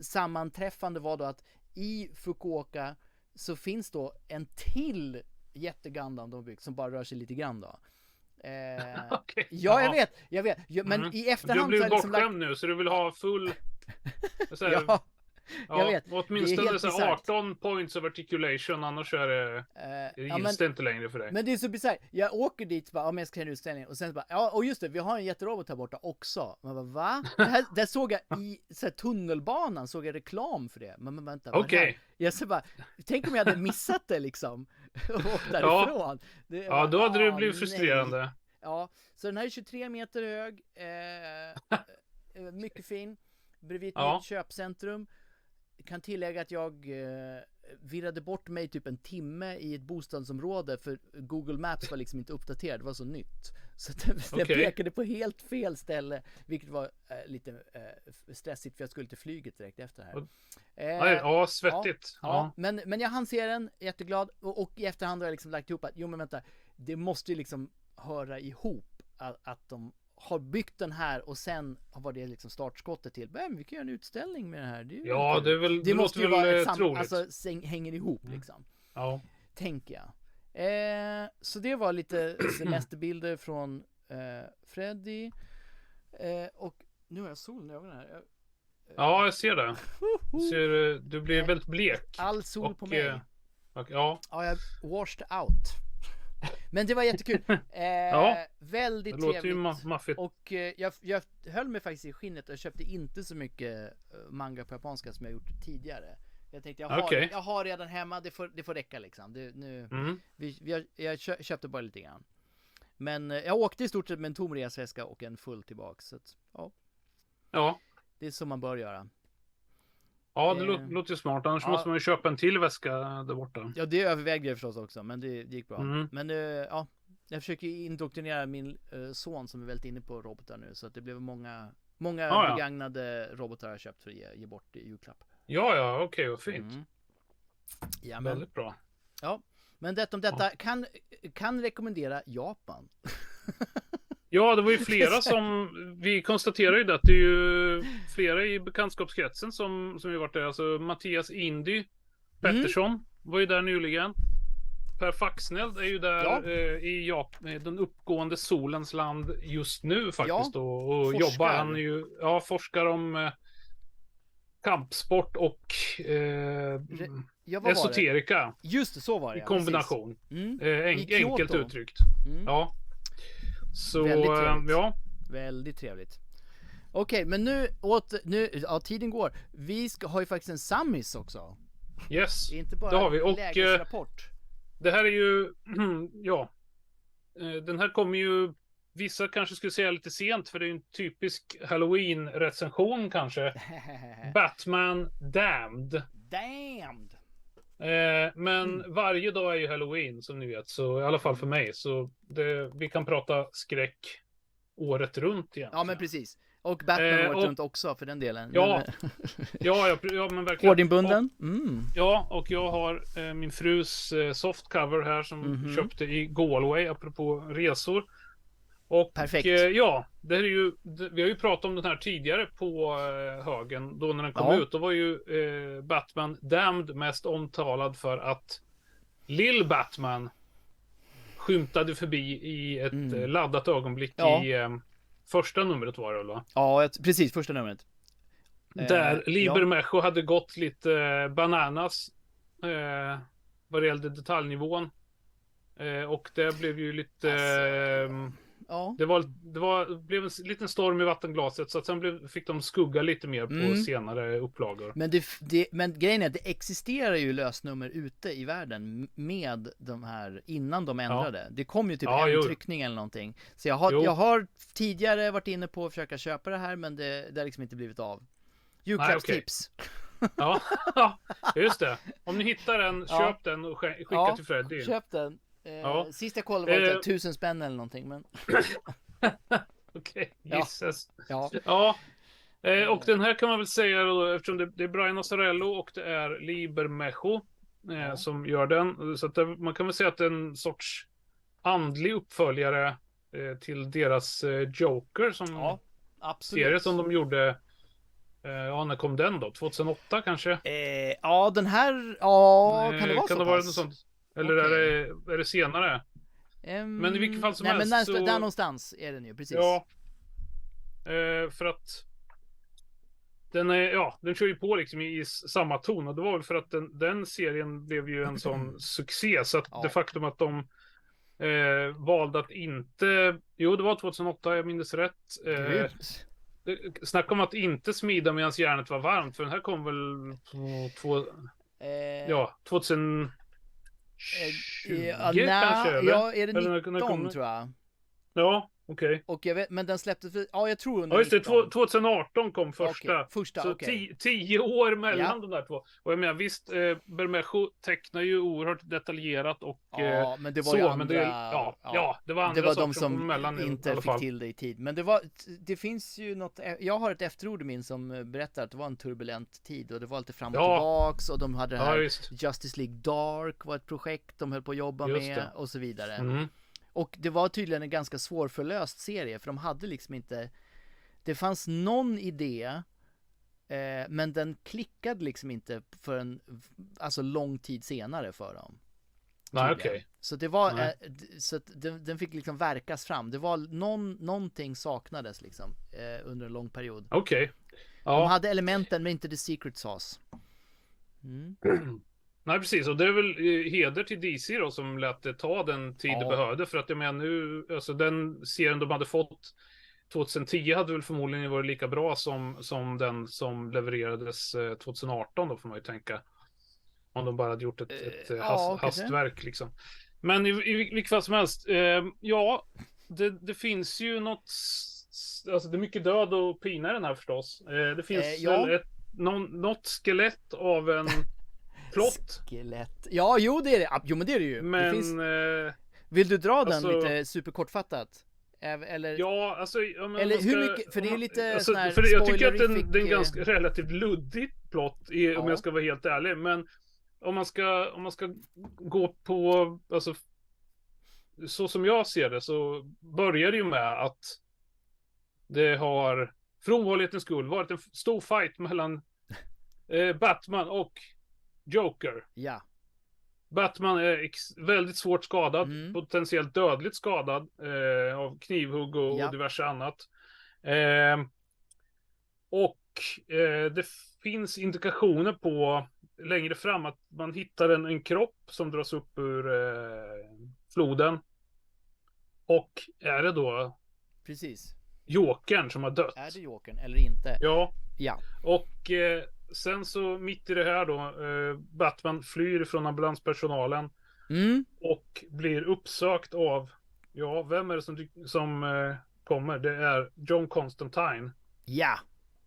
sammanträffande var då att i Fukuoka så finns då en till jättegandam de byggt som bara rör sig lite grann då. Eh, [laughs] Okej. ja, jag vet, jag vet. Men Mhm. i Du efterhand så har blivit liksom lagt... bortskämd nu så du vill ha full... [laughs] här, Ja, [laughs] ja, jag vet. Åtminstone så här bisarrt. 18 points of articulation annars är det... Det ja, men, inte längre för dig. men det är så bisarrt. Jag åker dit bara, ja men jag ska ha en utställning och sen bara, ja och just det, vi har en jätterobot här borta också. Man bara, va? Det här, där såg jag i så här, tunnelbanan, såg jag reklam för det. Men, men vänta? Okej. Jag så bara, tänk om jag hade missat det liksom. [laughs] Och därifrån. Det, Ja, då hade det "Ah, blivit nej." frustrerande. Ja, så den här är 23 meter hög. Eh, eh, mycket fin. Bredvid ett Ja. nytt köpcentrum. Kan tillägga att jag eh, virrade bort mig typ en timme i ett bostadsområde för Google Maps var liksom inte uppdaterad, det var så nytt. Så jag Okej. pekade på helt fel ställe, vilket var eh, lite eh, stressigt för jag skulle till flyget direkt efter det här. Eh, Ja, ja, svettigt. Ja, Ja. Men, men jag hann se den, jätteglad. Och, och i efterhand har jag liksom lagt ihop att, jo men vänta. det måste ju liksom höra ihop att, att de har byggt den här och sen var det liksom startskottet till, men vi kan göra en utställning med det här. Det Ja, kul." det är väl, det måste ju vara eh, troligt. alltså hänger ihop Mm. liksom. Ja. Tänker jag. Eh, så det var lite semesterbilder från eh, Freddy. Eh, och nu har jag solen i ögonen här. Jag- ja, jag ser det. Woho! Ser, eh, du blir Eh, väldigt blek. All sol på och, mig. eh, Och, ja, Ja, jag washed out. Men det var jättekul. [laughs] Eh, Ja, väldigt det låter ju trevligt. maffigt. Och eh, jag, jag höll mig faktiskt i skinnet och köpte inte så mycket eh, manga på japanska som jag gjort tidigare. Jag tänkte jag har, Okej. jag har redan hemma, det får, det får räcka liksom. Det, nu, Mm. vi, vi, har- jag kö, köpte bara lite grann. Men eh, jag åkte i stort sett med en tom resväska och en full tillbaks. Så att, ja, Ja, det är så man bör göra. ja det Eh, lå- låter ju smart. Annars ja. måste man ju köpa en till väska där borta. Ja, det övervägde jag förstås också, men det, det gick bra. Mm. Men eh, ja, jag försöker indoktrinera min eh, son som är väldigt inne på robotar nu, så att det blev många, många Ja, ja. begagnade robotar jag köpt för att ge, ge bort i julklapp. Ja, ja, okej, vad fint. Mm. Ja, men, Väldigt bra. men det om detta, kan, kan rekommendera Japan. [laughs] Ja, det var ju flera som, vi konstaterar ju det att det är ju flera i bekantskapskretsen som, som ju varit där. Alltså Mattias Indy Pettersson var ju där nyligen. Per Faxneld är ju där Ja. eh, i Japan, eh, den uppgående solens land just nu faktiskt. Ja, och och forskar. jobbar, han är ju, ja, forskar om eh, kampsport och eh, Re- Ja, esoterika Just det, så var det i kombination. Mm, Eh, I enk, Kyoto. enkelt uttryckt. mm. Ja. Så, Väldigt eh, trevligt. ja. Väldigt trevligt. Okej, men nu åter, nu, ja tiden går. Vi ska, har ju faktiskt en sammis också. Yes. Inte bara Det har vi, och, eh. Det här är ju, [clears throat] ja. Eh, Den här kommer ju, vissa kanske skulle säga lite sent för det är en typisk Halloween-recension kanske. [laughs] Batman Damned. Damned! Eh, men Mm. varje dag är ju Halloween som ni vet, så i alla fall för mig. Så det, vi kan prata skräck året runt egentligen. Ja men precis. Och Batman Eh, året och- runt också för den delen. Ja, Men, Ja, ja, ja men verkligen. Hårdinbunden? Mm. Ja, och jag har eh, min frus eh, softcover här som Mhm. köpte i Galway apropå resor. Och Perfekt. Eh, ja, det är ju, vi har ju pratat om den här tidigare på eh, högen. Då när den kom Ja. ut, då var ju eh, Batman Damned mest omtalad för att Lill Batman skymtade förbi i ett Mm. eh, laddat ögonblick Ja. i eh, första numret var det väl va? Ja, jag, precis. Första numret. Eh, Där Liber ja. Mecho hade gått lite eh, bananas eh, vad det gällde detaljnivån. Eh, och det blev ju lite... Alltså, eh, Ja. det, var, det, var, det blev en liten storm i vattenglaset så att sen blev, fick de skugga lite mer på Mm. senare upplagor. Men, det, det, men grejen är att det existerar ju lösnummer ute i världen med de här innan de ändrade. Det kom ju typ Ja, en jo. tryckning eller någonting. Så jag har, Jo. jag har tidigare varit inne på att försöka köpa det här men det, det har liksom inte blivit av. Julklappstips. [laughs] Ja, just det. Om ni hittar den, [laughs] Ja. köp den och sk- skicka Ja, till Freddy. Köp den. Eh, Ja. Sist jag kollade var det Eh. typ tusen spänn eller någonting men [coughs] Okej, Ja. gisses. ja. Ja. Eh, och den här kan man väl säga då, eftersom det, det är Brian Azzarello och det är Liber Mecho eh, Ja. som gör den. Så det, man kan väl säga att det är en sorts andlig uppföljare eh, till deras eh, Joker som ja absolut. serie som de gjorde. Eh, ja, när kom den då? 2008 kanske? Eh, ja den här, ja kan det Eh, vara kan så det vara pass? något sånt? Eller okay. är, det, är det senare? Um, men i vilket fall som nej, helst. Men där, så... där någonstans är den ju, precis. Ja. Eh, för att den, är, ja, den kör ju på liksom i, i, samma ton och det var väl för att den, den serien blev ju en sån [clears throat] succé så att ja. det faktum att de eh, valde att inte, jo det var 2008 jag minns rätt. Eh, snacka om att inte smida medan järnet var varmt för den här kom väl två, eh. ja, 2000 20 ja, kanske? Eller? Ja, är det 19 eller tror jag. Ja, okej. Och jag vet, men den släpptes ja jag tror under Ja just det, 19. två- 2018 kom första. Okej, första, Så okej. ti- tio år mellan Ja. de där två. Och jag menar visst, eh, Bermejo tecknar ju oerhört detaljerat och eh, Ja, men det var så, ju andra, det, ja, ja, det var andra det var de som i inte alla fick till det i tid. Men det var, det finns ju något, jag har ett efterord i min som eh, berättar att det var en turbulent tid och det var lite fram och Ja. tillbaks och de hade det Ja, här visst. Justice League Dark var ett projekt de höll på att jobba Just med det. och så vidare. Mm. Och det var tydligen en ganska svårförlöst serie för de hade liksom inte Det fanns någon idé eh, Men den klickade liksom inte för en Alltså lång tid senare för dem Nej okej. Okay. Så det var, eh, så att den, den, fick liksom verkas fram. Det var någon, någonting saknades liksom eh, under en lång period. Okej. Okay. Ja. De hade elementen men inte the secret sauce. Mm. [clears throat] Nej precis, och det är väl eh, heder till DC då som lät det ta den tid ja. det behövde. För att jag menar nu, alltså den serien de hade fått 2010 hade väl förmodligen varit lika bra som, som den som levererades 2018 eh, då får man ju tänka. Om de bara hade gjort ett, ett uh, hast, ja, hastverk liksom. Men i, i, i vilket fall som helst, eh, ja, det, det, finns ju något, alltså det är mycket död och pina i den här förstås. Eh, det finns eh, ja. väl ett, någon, något skelett av en [laughs] plott. Skelett. Ja, jo det är det. Jo men det är det ju. Men... Det finns... Eh, Vill du dra alltså... den lite superkortfattat? Eller, ja, alltså, ja, eller hur ska, mycket, för det är lite alltså, sån här för Jag tycker att den, den är ganska relativt luddig plott, i, ja. om jag ska vara helt ärlig. Men om man ska, om man ska gå på, alltså, så som jag ser det så börjar det ju med att det har, för ovanlighetens skull, varit en stor fight mellan eh, Batman och Joker. Ja. Batman är väldigt svårt skadad, mm. potentiellt dödligt skadad eh, av knivhugg och, ja. och diverse annat. Eh, och eh, det finns indikationer på längre fram att man hittar en, en kropp som dras upp ur eh, floden. Och är det då Precis. Jokern som har dött? Är det Jokern eller inte? Ja. Ja. Och eh, sen så mitt i det här då, eh, Batman flyr från ambulanspersonalen. Mm. Och blir uppsökt av, ja, vem är det som, som eh, kommer? Det är John Constantine. Ja.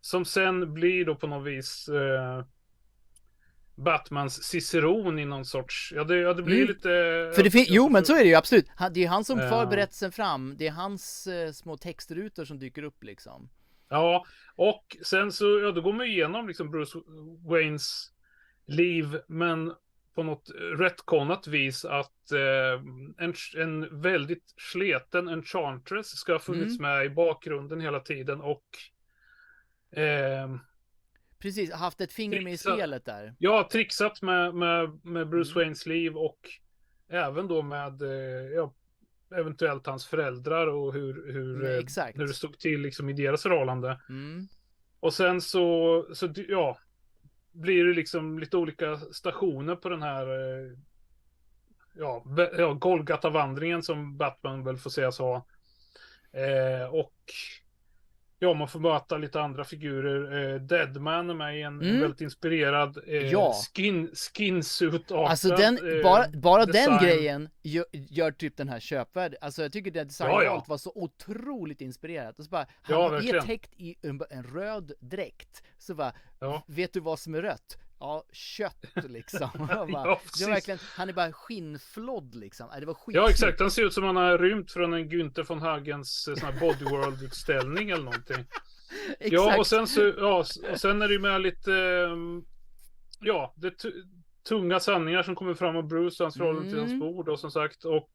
Som sen blir då på något vis eh, Batmans ciceron i någon sorts, ja det, ja, det blir mm. lite... För det jo men så är det ju absolut. Det är han som för berättelsen fram. Det är hans eh, små textrutor som dyker upp liksom. Ja, och sen så, ja då går man igenom liksom Bruce Waynes liv, men på något rättkonat vis att eh, en, en väldigt sleten Enchantress ska ha funnits mm. med i bakgrunden hela tiden och eh, Precis, haft ett finger med i spelet där. Ja, trixat med, med, med Bruce mm. Waynes liv och även då med eh, ja, eventuellt hans föräldrar och hur, hur, Nej, eh, hur det stod till liksom i deras förhållande. Mm. Och sen så, så ja, blir det liksom lite olika stationer på den här eh, ja, ja Golgata-vandringen som Batman väl får sägas ha. Eh, och Ja, man får möta lite andra figurer. Eh, Deadman är med i en mm. väldigt inspirerad eh, ja. skin, skinsuit Alltså den, eh, bara, bara den grejen gör, gör, typ den här köpvärd. Alltså jag tycker det designet ja, ja. var så otroligt inspirerat. Och så bara, han ja, är täckt i en, en, röd dräkt. Så bara, vet du vad som är rött? Ja, kött liksom. [laughs] ja, det var verkligen, han är bara skinnflodd liksom. Det var skit. Ja, exakt. Han ser ut som han har rymt från en Günther von Hagens eh, sån här Bodyworld-utställning eller någonting. [laughs] ja, och sen så, ja, och sen är det ju med lite, ehm, ja, det tunga sanningar som kommer fram av Bruce och hans förhållande mm. till hans bord och som sagt, och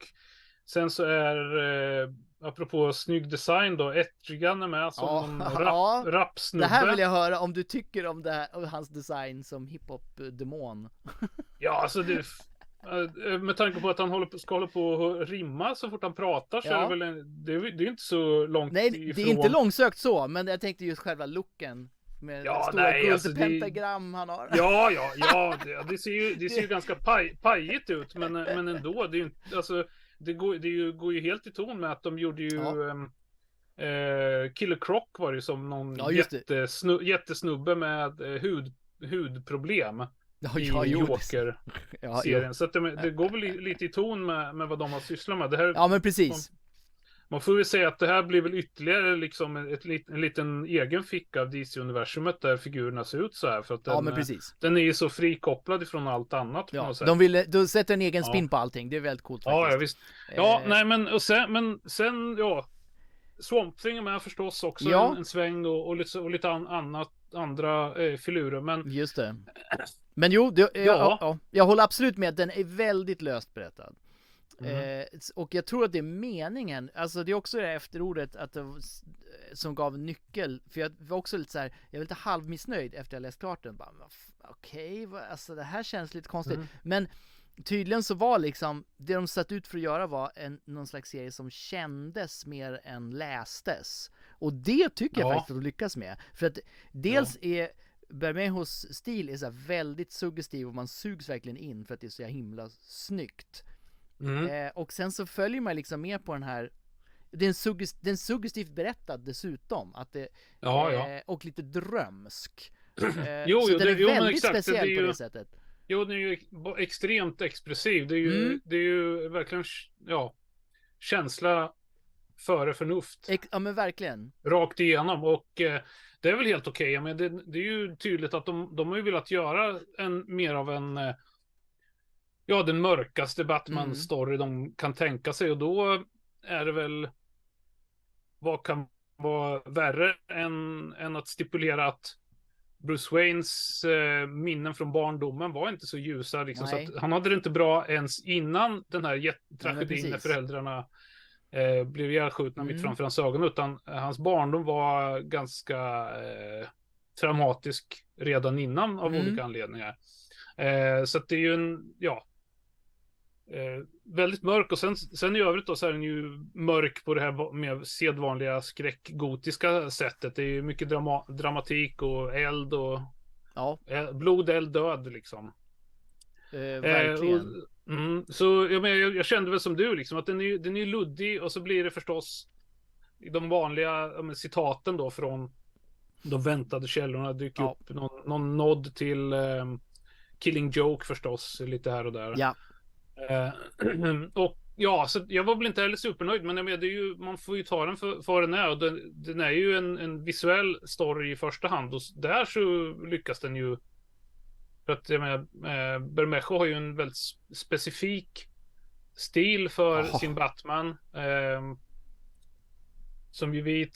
sen så är eh, apropå snygg design då, Etrigan är med som ja, en rap, [laughs] ja. rapsnubbe. Det här vill jag höra om du tycker om, det här, om hans design som hiphop-demon. [laughs] ja, alltså det, eh, med tanke på att han håller på, ska hålla på att rimma så fort han pratar så ja. är det väl en, det, är, det är inte så långt Nej, det ifrån. är inte långsökt så, men jag tänkte just själva looken. Med ja, stora nej, alltså pentagram det... han har. Ja, ja, ja, [laughs] det, det ser ju, det ser ju ganska paj, pajigt ut, men, men ändå, det är ju inte, alltså det går, det ju, går ju helt i ton med att de gjorde ju ja. um, uh, Killer Croc var det ju som någon ja, jättesnu, jättesnubbe med uh, hud, hudproblem. Ja, i Joker-serien. Ja, så att det, det, går väl lite i ton med, med vad de har sysslat med. Det här, ja, men precis. Man får väl säga att det här blir väl ytterligare liksom ett, en liten egen ficka av DC-universumet där figurerna ser ut så här. För att den, ja, precis. den är ju så frikopplad ifrån allt annat. Ja, de vill, de sätter en egen ja. spin på allting. Det är väldigt coolt faktiskt. Ja, ja visst. Ja, eh. nej men och sen, men sen, ja. Swamp Thing är med förstås också ja. en, en sväng och, och lite, och lite an, annat, andra eh, filurer. Men... Just det. Men jo, det, ja. Ja, jag håller absolut med. Den är väldigt löst berättad. Mm. Eh, och jag tror att det är meningen, alltså det är också det här efterordet att det, som gav nyckel, för jag var också lite så här, jag var lite halvmissnöjd efter jag läst klart den. Okej, okay, alltså det här känns lite konstigt. Mm. Men tydligen så var liksom, det de satt ut för att göra var en, någon slags serie som kändes mer än lästes. Och det tycker ja. jag faktiskt att de lyckas med. För att dels ja. är Bermejos stil är så väldigt suggestiv och man sugs verkligen in för att det är så himla snyggt. Mm. Eh, och sen så följer man liksom med på den här det är, suggest, det är en suggestivt berättad dessutom, att det, ja, eh, ja. och lite drömsk. [clears throat] Eh, jo, så jo, den är det, väldigt exakt, speciell det på ju, det sättet. Jo, den är ju extremt expressiv. Det är ju, Mm. det är ju verkligen, ja, känsla före förnuft. Ex- ja men verkligen. Rakt igenom. Och eh, det är väl helt okej. Men det, det är ju tydligt att de, de har ju velat göra en mer av en, eh, ja, den mörkaste Batman-story de kan tänka sig. Och då är det väl, vad kan vara värre än, än att stipulera att Bruce Waynes eh, minnen från barndomen var inte så ljusa. Liksom, så att han hade det inte bra ens innan den här tragedin när föräldrarna eh, blev ihjälskjutna mm. mitt framför hans ögon. Utan eh, hans barndom var ganska eh, traumatisk redan innan av mm. olika anledningar. Eh, så att det är ju en, ja, Eh, väldigt mörk och sen, sen i övrigt då så är den ju mörk på det här med sedvanliga skräckgotiska sättet. Det är ju mycket drama dramatik och eld och ja. blod, eld, död liksom. Eh, verkligen. Eh, och, mm, så jag, men, jag, jag, kände väl som du liksom att den är, den är luddig och så blir det förstås de vanliga men, citaten då från de väntade källorna dyker ja. upp någon, någon nod till eh, Killing Joke förstås lite här och där. Ja. Eh, [clears throat] och ja, så jag var väl inte heller supernöjd, men jag menar, ju, man får ju ta den för, för den är. Och den, den är ju en, en, visuell story i första hand och där så lyckas den ju. För att jag menar, eh, Bermejo har ju en väldigt specifik stil för Aha. sin Batman. Eh, som ju vi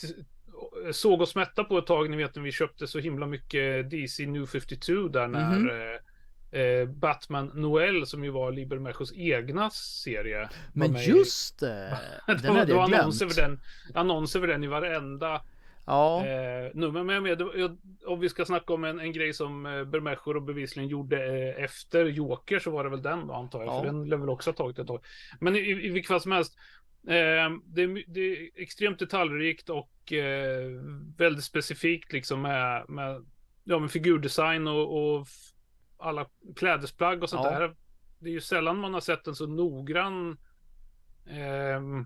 såg oss mätta på ett tag, ni vet när vi köpte så himla mycket DC New 52 där när mm -hmm eh, Batman Noel som ju var Liber Mechos egna serie. Men just det! [laughs] Den hade jag glömt. Annonser för den, annonser för den i varenda Ja. Eh, nummer. Men med, om vi ska snacka om en, en grej som eh, Bermejo och bevisligen gjorde eh, efter Joker så var det väl den då antar jag. Ja. För den lär väl också ha tagit ett tag. Men i, i, vilket fall som helst. Eh, det, är, det, är extremt detaljrikt och eh, väldigt specifikt liksom med, med, ja, med figurdesign och, och alla klädesplagg och sånt ja. där. Det är ju sällan man har sett en så noggrann eh,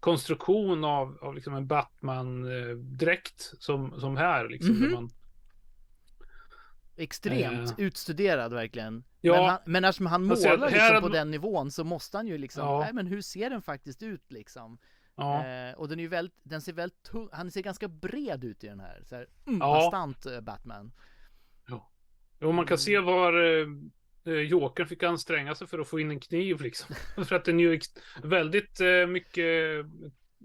konstruktion av, av liksom en Batman-dräkt som, som här. Liksom, mm -hmm. man, Extremt eh, utstuderad verkligen. Ja, men, han, men eftersom han målar alltså, liksom på den nivån så måste han ju liksom, ja. nej men hur ser den faktiskt ut liksom? Ja. Eh, och den är ju väldigt, den ser väldigt tung, han ser ganska bred ut i den här, så här mm, bastant eh, Batman. Jo, man kan se mm. var eh, eh, Jokern fick anstränga sig för att få in en kniv liksom. [laughs] för att den är ju väldigt eh, mycket,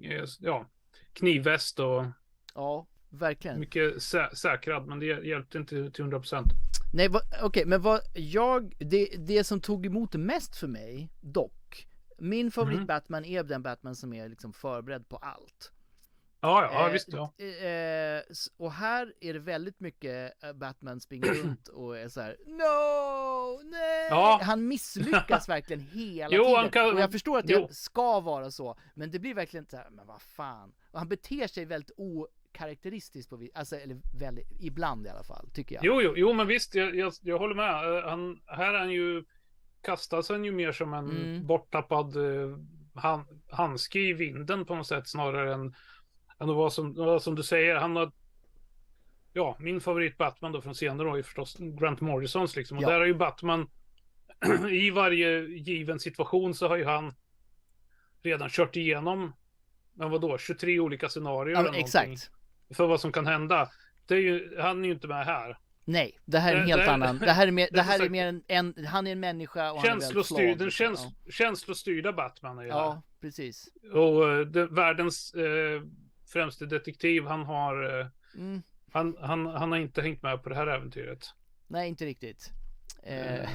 eh, ja, knivväst och... Ja, verkligen. Mycket sä säkrad, men det hjälpte inte till 100%. Nej, okej, okay, men vad jag, det, det som tog emot mest för mig, dock, min favorit mm. Batman är den Batman som är liksom förberedd på allt. Ja, ja, eh, visst ja. Eh, och här är det väldigt mycket eh, Batman springer [clears throat] runt och är så här: No! Nej! Ja. Han misslyckas verkligen hela [laughs] jo, tiden. Kan... Och jag förstår att det jo. ska vara så, men det blir verkligen så här, men vad fan. Och han beter sig väldigt okaraktäristiskt på alltså, eller väldigt, ibland i alla fall, tycker jag. Jo, jo, jo men visst, jag, jag, jag håller med. Han, här är han ju, kastas han ju mer som en mm. borttappad uh, han, handske i vinden på något sätt snarare än än att vara som, som du säger, han har Ja, min favorit Batman då från senare år är förstås Grant Morrisons liksom. Och ja. där har ju Batman [clears throat] i varje given situation så har ju han redan kört igenom, men vadå, 23 olika scenarier. Ja, exakt. För vad som kan hända. Det är ju, han är ju inte med här. Nej, det här är en helt det, annan. Det här är mer, [laughs] det här är mer en, en, han är en människa och känslostyrd, han är Den käns, ja. känslostyrda Batman är ju Ja, här. precis. Och uh, det, världens uh, främste detektiv, han har... Eh, mm. Han, han, han har inte hängt med på det här äventyret. Nej, inte riktigt. Eh,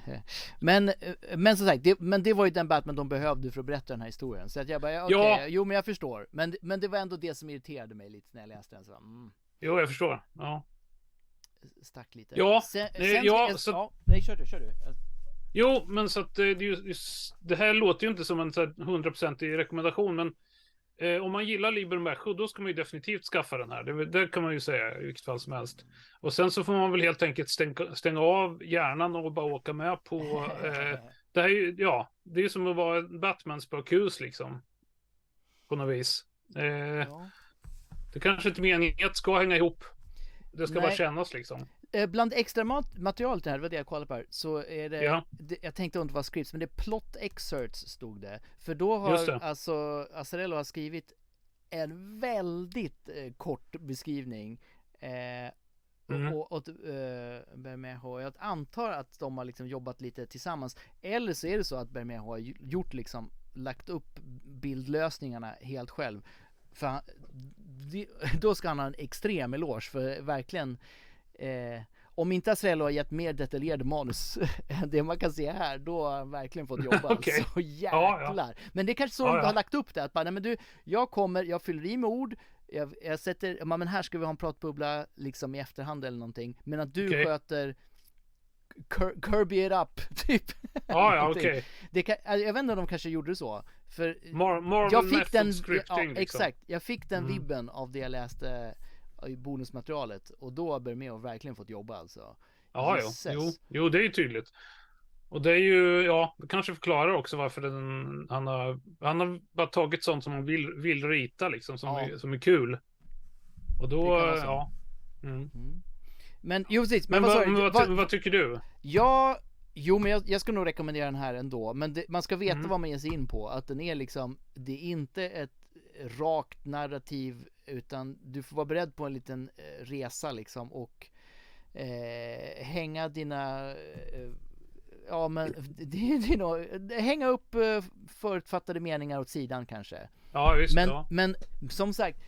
[laughs] men, men som sagt, det, men det var ju den Batman de behövde för att berätta den här historien. Så att jag bara, okej, okay, ja. jo men jag förstår. Men, men det var ändå det som irriterade mig lite när jag läste den. Så, mm. Jo, jag förstår. Ja. Stack lite. Ja, sen, nej, sen, ja, så... ja, nej, kör du, kör du. Jo, men så att det, det här låter ju inte som en hundraprocentig rekommendation, men Eh, om man gillar Liber Mecho, då ska man ju definitivt skaffa den här. Det, det, kan man ju säga i vilket fall som helst. Och sen så får man väl helt enkelt stänga, stänga av hjärnan och bara åka med på... [laughs] Eh, det här är ju, ja, det är som att vara Batman spökhus liksom. På något vis. Eh, ja. Det kanske inte meningen att ska hänga ihop. Det ska Nej. bara kännas liksom. Eh, bland extra mat materialet här, det var det jag kollade på här, så är det, ja. det jag tänkte inte vara scripts, men det är plot excerpts stod det. För då har alltså Azzarello har skrivit en väldigt eh, kort beskrivning eh, Mm. Och, och, Bermejo, jag antar att de har liksom jobbat lite tillsammans. Eller så är det så att Bermejo har gjort liksom, lagt upp bildlösningarna helt själv. För han, då ska han ha en extrem eloge för verkligen Eh, om inte Astrello har gett mer detaljerade manus [laughs] än det man kan se här, då har han verkligen fått jobba. [laughs] okay. Så jäklar. Ja, ja. Men det är kanske så ja, de har lagt upp det, att bara, nej men du, jag kommer, jag fyller i med ord, jag, jag sätter, men här ska vi ha en pratbubbla liksom i efterhand eller någonting, men att du okay. sköter Kirby it up, [laughs] typ. Ja, ja, okej. Okay. jag vet inte om de kanske gjorde så. För Mar Marvel jag fick den, ja, liksom. exakt. Jag fick den mm. vibben av det jag läste i bonusmaterialet och då har Bermeo verkligen fått jobba alltså. Ja, jo. jo, jo, det är ju tydligt. Och det är ju, ja, det kanske förklarar också varför den, han har, han har bara tagit sånt som han vill, vill rita liksom, som, ja. är, som är kul. Och då, ja. Mm. Mm. Men, jo precis. Men, men, vad, men vad, vad, vad, tycker du? Ja, jo men jag, jag ska nog rekommendera den här ändå. Men det, man ska veta mm. vad man ger sig in på. Att den är liksom, det är inte ett rakt narrativ utan du får vara beredd på en liten eh, resa liksom och eh, hänga dina eh, Ja men det, är nog, hänga upp eh, förutfattade meningar åt sidan kanske. Ja visst. Men, ja. men som sagt,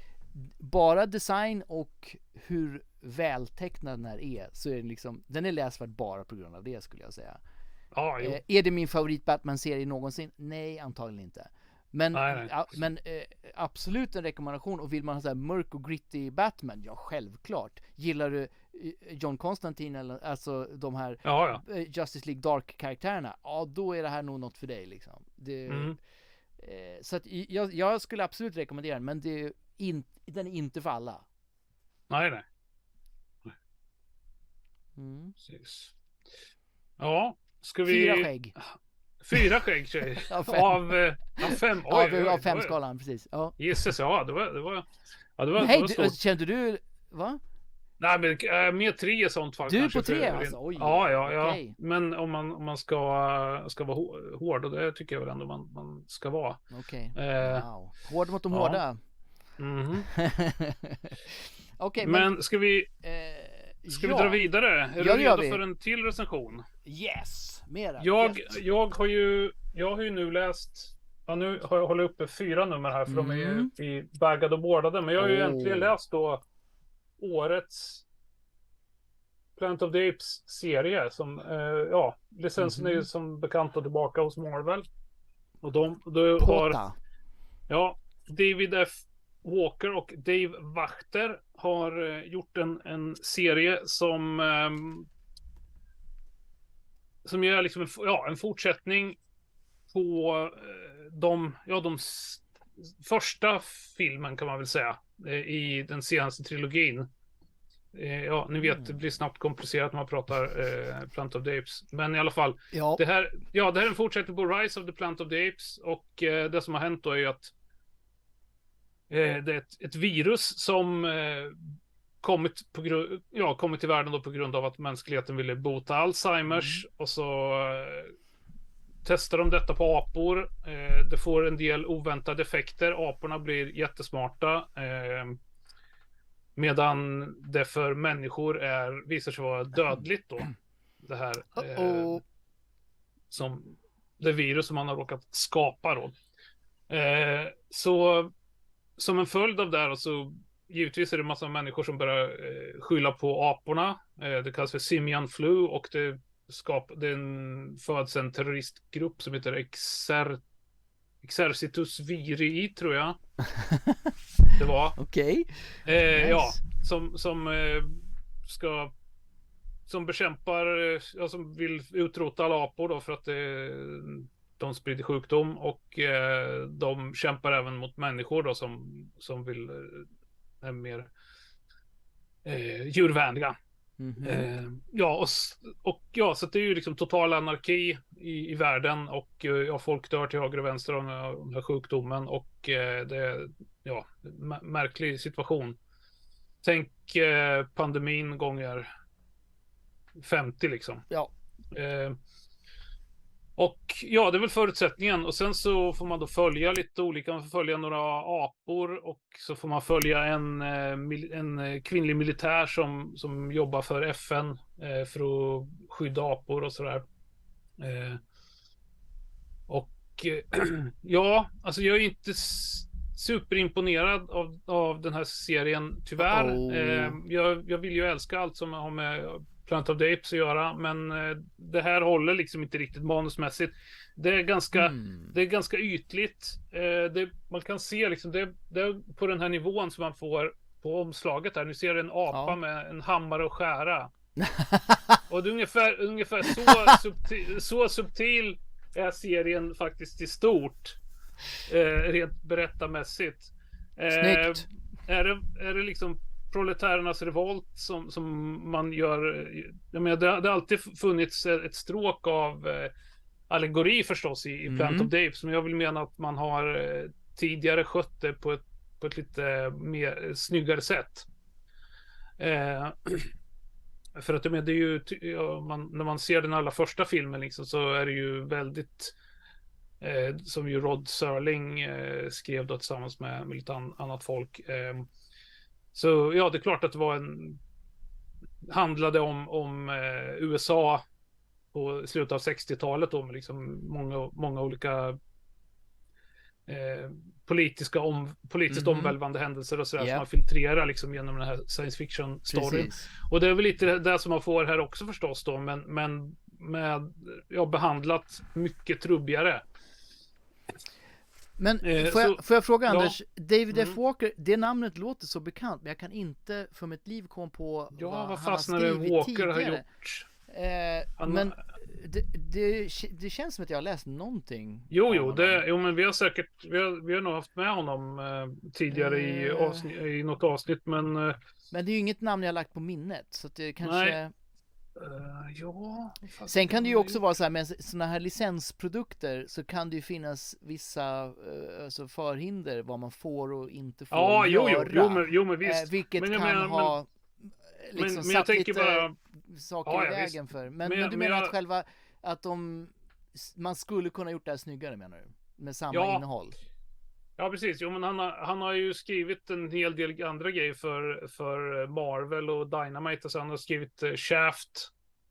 bara design och hur vältecknad den här är så är den liksom, den är läsvärd bara på grund av det skulle jag säga. Ja, jo. är det min favorit Batman-serie någonsin? Nej, antagligen inte. Men, nej, nej. Ja, men eh, absolut en rekommendation och vill man ha så här mörk och gritty Batman, ja självklart. Gillar du eh, John Constantine eller alltså de här ja, ja. Eh, Justice League Dark-karaktärerna, ja då är det här nog något för dig liksom. Det, mm. eh, så att jag, jag, skulle absolut rekommendera den, men det är in, den är inte för alla. Nej, nej. Mm. Precis. Ja, ska vi... Fyra skägg. Fyra skägg tjej. [laughs] av fem. Av, eh, av fem. Oj, av, oj, av fem skalan, precis. Ja. Gisses, ja det var, det var, ja, det var, Nej, det var du, kände du, va? Nej men äh, mer tre i sånt fall. Du är på tre för, alltså? Oj, ja, ja, ja. Okay. Men om man, om man ska, ska vara hård, och det tycker jag väl ändå man, man ska vara. Okej. Okay. Eh, wow. Hård mot de ja. hårda. Mm -hmm. Okay, men, men ska vi... Eh, ska ja. vi dra vidare? Är ja, du redo för en till recension? Yes! Mera. Jag, jag har ju jag har ju nu läst, ja, nu har jag hållit uppe fyra nummer här för mm. de är ju mm. i baggade och boardade. Men jag har ju oh. äntligen läst då årets Planet of the Apes serie som, eh, ja, licensen mm. är ju mm-hmm. som bekant tillbaka hos Marvel. Och de, då har, ja, David F. Walker och Dave Wachter har eh, gjort en, en serie som eh, som gör liksom en, ja, en fortsättning på eh, de, ja, de första filmen kan man väl säga eh, i den senaste trilogin. Ja, ni vet, det blir snabbt komplicerat när man pratar eh, Plant of the Apes. Men i alla fall, ja. det, här, ja, det här är en fortsättning på Rise of the Plant of the Apes. Och eh, det som har hänt då är ju att eh, det är ett, ett virus som kommit, på gru- ja, kommit till världen då på grund av att mänskligheten ville bota Alzheimers. Mm. Och så testar de detta på apor. Eh, det får en del oväntade effekter. Aporna blir jättesmarta. Eh, medan det för människor är, visar sig vara dödligt då. Det här. Eh, som det virus som man har råkat skapa då. Eh, så som en följd av det här så givetvis är det massa människor som börjar eh, skylla på aporna. Eh, det kallas för simian flu och det skap, den föds en terroristgrupp som heter Exer, Exercitus Virii tror jag. [laughs] Det var. Okej. Okay. Eh, nice. Ja, som, som eh, ska som bekämpar, eh, ja, som vill utrota alla apor då för att det, de sprider sjukdom och eh, de kämpar även mot människor då som, som vill eh, är mer eh, djurvänliga. Mm -hmm. eh, ja, och, och ja, så det är ju liksom total anarki i, i världen och eh, ja, folk dör till höger och vänster av den här sjukdomen och eh, det är ja, märklig situation. Tänk eh, pandemin gånger 50 liksom. Ja. Och ja, det är väl förutsättningen. Och sen så får man då följa lite olika. Man får följa några apor och så får man följa en, eh, en eh, kvinnlig militär som, som jobbar för FN eh, för att skydda apor och sådär. Och [clears throat] ja, alltså jag är inte superimponerad av, av den här serien, tyvärr. Oh. Jag, jag vill ju älska allt som har med Planet of the Apes att göra, men eh, det här håller liksom inte riktigt manusmässigt. Det är ganska, mm. det är ganska ytligt. Eh, det, man kan se liksom, det, det är på den här nivån som man får på omslaget här. Nu ser en apa ja. med en hammare och skära. [laughs] och det är ungefär, ungefär så, [laughs] subtil, så subtil är serien faktiskt i stort. Eh, rent berättarmässigt. Eh, Snyggt. Är det, är det liksom proletärernas revolt som, som man gör. Jag menar, det, det har alltid funnits ett stråk av eh, allegori förstås i, i mm. Plant of Dave. Som jag vill mena att man har eh, tidigare skött det på ett, på ett lite mer snyggare sätt. Eh, [clears throat] för att jag menar, det är ju, ja, man, när man ser den allra första filmen liksom, så är det ju väldigt eh, som ju Rod Serling eh, skrev då tillsammans med, med lite an, annat folk. Eh, så ja, det är klart att det var en... Handlade om, om eh, USA på slutet av 60-talet då med liksom många, många olika eh, politiska om, politiskt mm -hmm. omvälvande händelser och sådär yep. som man filtrerar liksom genom den här science fiction storyn. Och det är väl lite det som man får här också förstås då, men, men med, ja, behandlat mycket trubbigare. Men eh, får, jag, får jag fråga ja. Anders, David mm. F. Walker, det namnet låter så bekant, men jag kan inte för mitt liv komma på ja, vad, vad han har skrivit Walker tidigare. har gjort. Eh, han, men det, det, det, känns som att jag har läst någonting. Jo, jo, det, jo men vi har säkert, vi har, vi har nog haft med honom eh, tidigare eh, i, avsnitt, i något avsnitt, men... Eh, men det är ju inget namn jag har lagt på minnet, så det kanske... Nej. Uh, ja. Sen kan det ju också vara så här med sådana här licensprodukter så kan det ju finnas vissa uh, alltså förhinder vad man får och inte får ja, göra. Jo, jo, men, jo, men visst. Uh, vilket men, kan men, ha liksom men, men satt lite bara... saker ja, i vägen visst. för. Men, men, du menar jag... att själva att de man skulle kunna gjort det här snyggare menar du? Med samma ja. innehåll? Ja, precis. Jo, men han har, han har ju skrivit en hel del andra grejer för, för Marvel och Dynamite. Alltså han har skrivit uh, Shaft,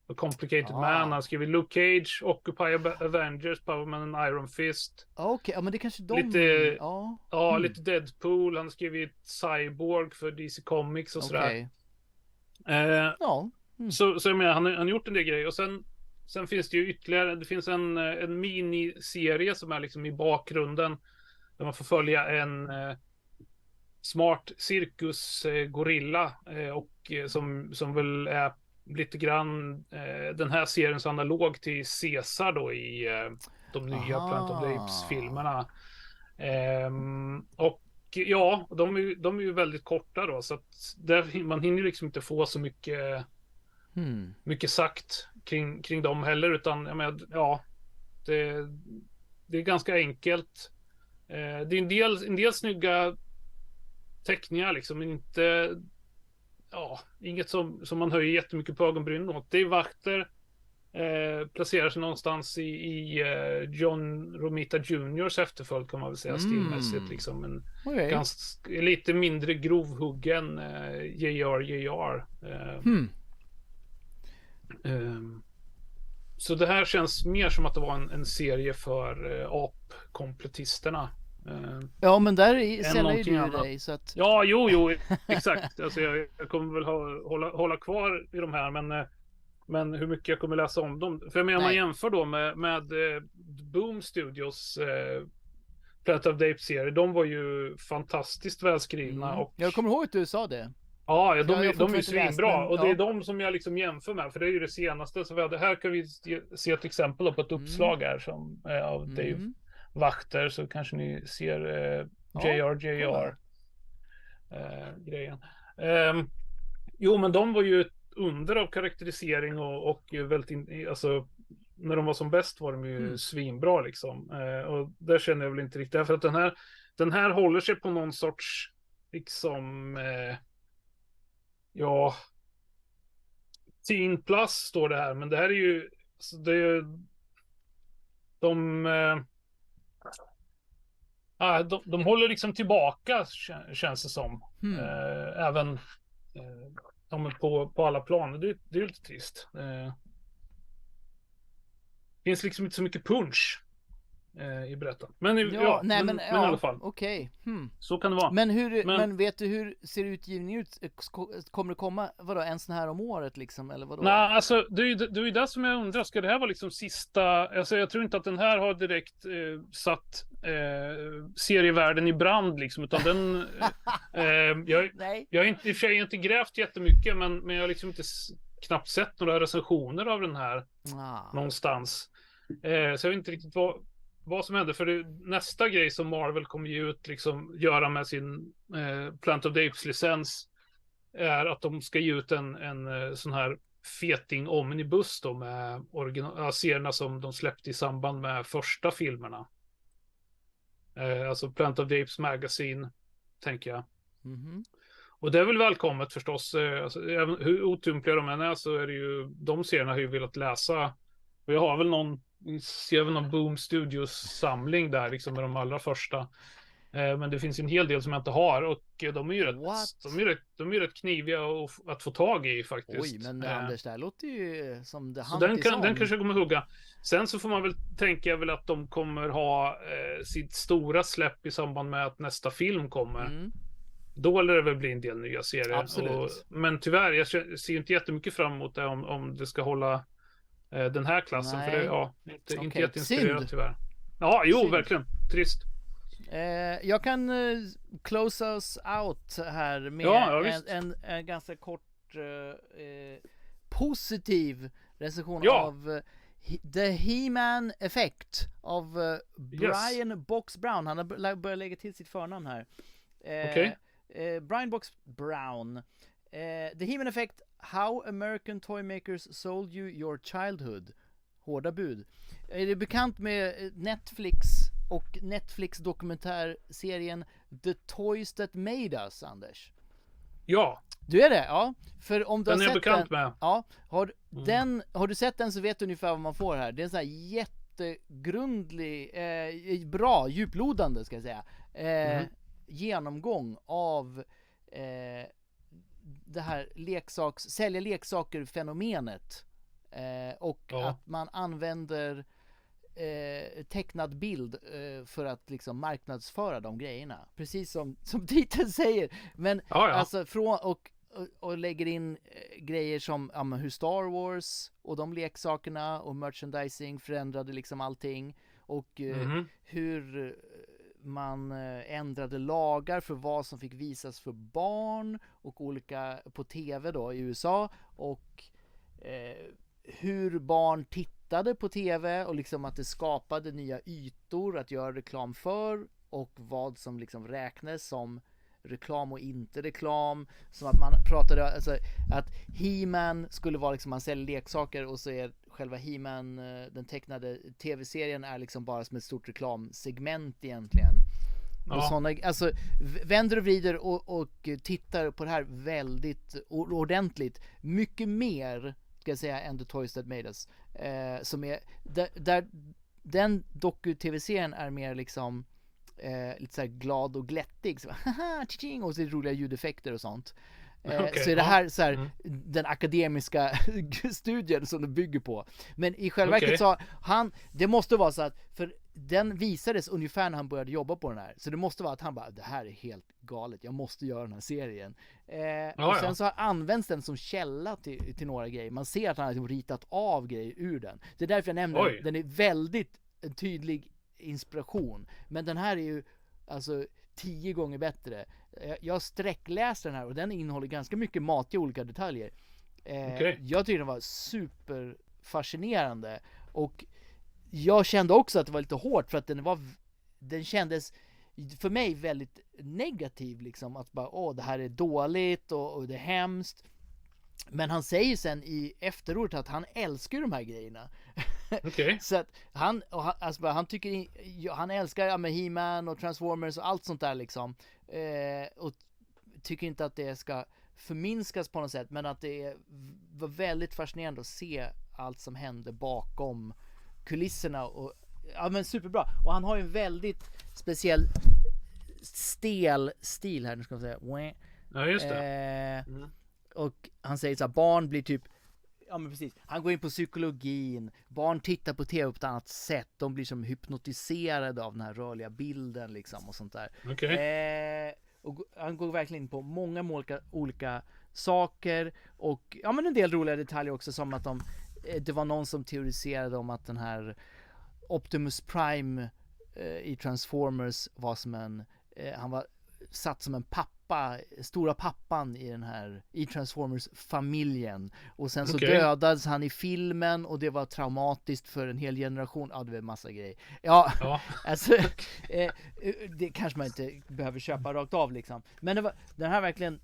A Complicated ah. Man. Han har skrivit Luke Cage, Occupy Avengers, Powerman and Iron Fist. Okej, okay, ja men det kanske de... Lite, ja, ja mm. lite Deadpool. Han har skrivit Cyborg för DC Comics och sådär. Okay. Eh, ja. Mm. Så, så jag menar, han, han har gjort en del grejer. Och sen, sen finns det ju ytterligare, det finns en, en miniserie som är liksom i bakgrunden där man får följa en eh, smart cirkusgorilla eh, och eh, som, som väl är lite grann den här seriens analog till Caesar då i de nya Aha. Planet of the Apes-filmerna. Ehm, och ja, de är, de är ju väldigt korta då så att där, man hinner liksom inte få så mycket hmm. mycket sagt kring, kring dem heller utan jag menar, ja det, det är ganska enkelt. Eh, det är en del, en del snygga teckningar liksom, men inte... Ja, inget som, som man höjer jättemycket på ögonbrynen åt. Det är vakter. Eh, placerar sig någonstans i, i uh, John Romita Juniors efterföljd kan man väl säga mm. stilmässigt. Liksom. En okay. ganska, lite mindre grovhuggen uh, JR JR. Uh, hmm. um, så det här känns mer som att det var en, en serie för uh, apkompletisterna. Uh, ja, men där säljer ju du dig så att... Ja, jo, jo, exakt. alltså, jag, jag kommer väl ha, hålla, hålla kvar i de här, men uh, Men hur mycket jag kommer läsa om dem. För jag menar, om man jämför då med, med eh, Boom Studios eh, Planet of the Apes-serie. De var ju fantastiskt välskrivna. Mm. Och... Jag kommer ihåg att du sa det. Ja, ja de, är, de är ju svinbra. Och det är de som jag liksom jämför med. För det är ju det senaste. Så vi hade, här kan vi se ett exempel på ett mm. uppslag här som är av mm. Dave Wachter. Så kanske ni ser eh, JRJR eh, grejen. Eh, jo, men de var ju ett under av karaktärisering och, och väldigt, in, alltså när de var som bäst var de ju mm. svinbra liksom. Eh, och där känner jag väl inte riktigt, för att den här, den här håller sig på någon sorts, liksom, eh, ja, Teen plus står det här, men det här är ju, alltså det är de, ah, de, de håller liksom tillbaka känns det som. Mm. Eh, även eh, de på, på alla plan. Det, det är lite trist. Eh, finns liksom inte så mycket punch eh, i berättandet. Men, ja, ja, nej, men, men, men ja, i alla fall. Okej. Okay. Hmm. Så kan det vara. Men, hur, men, men, vet du hur ser utgivningen ut? Kommer det komma, vadå, en sån här om året liksom? Eller vadå? Nej, alltså det är ju det, är det som jag undrar. Ska det här vara liksom sista? Alltså jag tror inte att den här har direkt eh, satt eh, serievärlden i brand liksom, utan den... eh, [laughs] jag, Nej. jag har inte, för sig inte grävt jättemycket, men, men jag har liksom inte knappt sett några recensioner av den här ah. någonstans. Eh, så jag vet inte riktigt vad, vad som händer. För det, nästa grej som Marvel kommer ge ut, liksom göra med sin eh, Plant of the Apes-licens är att de ska ge ut en, en eh, sån här feting omnibus då med original, serierna som de släppte i samband med första filmerna. Eh, alltså Plant of the Apes Magazine, tänker jag. Mm -hmm. Och det är väl välkommet förstås. Eh, alltså, även hur otympliga de än är så är det ju, de serierna har ju velat läsa. Och jag har väl någon, ser väl någon Boom Studios samling där liksom med de allra första. Eh, men det finns en hel del som jag inte har och de är ju rätt, de är rätt, de är rätt kniviga att få tag i faktiskt. Oj, men eh. Anders, det här låter ju som det Så den, kan, den kanske kommer hugga. Sen så får man väl tänka väl att de kommer ha eh, sitt stora släpp i samband med att nästa film kommer. Mm. Då lär det väl bli en del nya serier. Absolut. Och, men tyvärr, jag ser inte jättemycket fram emot det om, om det ska hålla eh, den här klassen. Nej. För det, ja, inte, okay. inte jätteinspirerad tyvärr. Ja, jo, Synd. verkligen. Trist. Eh, jag kan eh, close us out här med ja, ja, en, en, en, ganska kort eh, eh positiv recension ja. av eh, The He-Man Effect av eh, Brian yes. Box Brown. Han har börjat lägga till sitt förnamn här. Okej. Okay. Eh, Brian Box Brown. Eh, The He-Man Effect, How American Toymakers Sold You Your Childhood. Hårda bud. Är du bekant med eh, Netflix och Netflix dokumentärserien The Toys That Made Us, Anders? Ja. Du är det? Ja. För om du den har är sett bekant den, med. Ja. Har, mm. den, har du sett den så vet du ungefär vad man får här. Det är en sån här jättegrundlig, eh, bra, djuplodande ska jag säga. Eh, mm genomgång av eh, det här leksaks, sälja leksaker fenomenet. Eh, och ja. att man använder eh, tecknad bild eh, för att liksom marknadsföra de grejerna. Precis som, [laughs] som titeln säger. Men ja, ja. alltså från och, och, och lägger in eh, grejer som ja, hur Star Wars och de leksakerna och merchandising förändrade liksom allting. Och mm -hmm. hur man eh, ändrade lagar för vad som fick visas för barn och olika på tv då i USA och eh, hur barn tittade på tv och liksom att det skapade nya ytor att göra reklam för och vad som liksom räknades som reklam och inte reklam. Som att man pratade, alltså att He-Man skulle vara liksom, man säljer leksaker och så är själva He-Man, eh, den tecknade tv-serien är liksom bara som ett stort reklamsegment egentligen. Ja. Och såna, alltså vänder och vrider och, och tittar på det här väldigt ordentligt. Mycket mer, ska jag säga, än The Toys That Made Us. Eh, som är, där, där den doku-tv-serien är mer liksom eh, lite såhär glad och glättig. Så, [laughs] haha, och så roliga ljudeffekter och sånt. Eh, [laughs] Okej, så är det ja. här så här, Mm. den akademiska [laughs] studien som det bygger på. Men i själva Okej. verket så han, det måste vara så att, för den visades ungefär när han började jobba på den här. Så det måste vara att han bara, det här är helt galet, jag måste göra den här serien. Eh, och sen ja. så har används den som källa till, till några grejer. Man ser att han har liksom ritat av grejer ur den. Det är därför jag nämner den. Den är väldigt tydlig inspiration. Men den här är ju alltså tio gånger bättre. Jag sträckläste den här och den innehåller ganska mycket matiga olika detaljer. Eh, Okej. Jag tycker den var superfascinerande och jag kände också att det var lite hårt för att den var den kändes för mig väldigt negativ liksom att bara åh det här är dåligt och, och det är hemskt men han säger sen i efterordet att han älskar de här grejerna [laughs] Okej. så att han, och han, alltså, han tycker, han älskar ja, med He-Man och Transformers och allt sånt där liksom. Eh, och tycker inte att det ska förminskas på något sätt, men att det är, var väldigt fascinerande att se allt som hände bakom kulisserna och ja men superbra. Och han har ju en väldigt speciell stel stil här, nu ska man säga. Ja, just det. Eh, Mm. Och han säger så här, barn blir typ Ja men precis, han går in på psykologin, barn tittar på tv på ett annat sätt, de blir som hypnotiserade av den här rörliga bilden liksom och sånt där. Okej. Eh, och han går verkligen in på många olika, olika saker och ja men en del roliga detaljer också som att de, eh, det var någon som teoriserade om att den här Optimus Prime eh, i Transformers var som en, eh, han var satt som en pappa, stora pappan i den här, i Transformers-familjen. Och sen så Okej. dödades han i filmen och det var traumatiskt för en hel generation. Ja, det var massa grejer. Ja, Ja. [laughs] alltså, eh, det kanske man inte behöver köpa rakt av liksom. Men det var, den här verkligen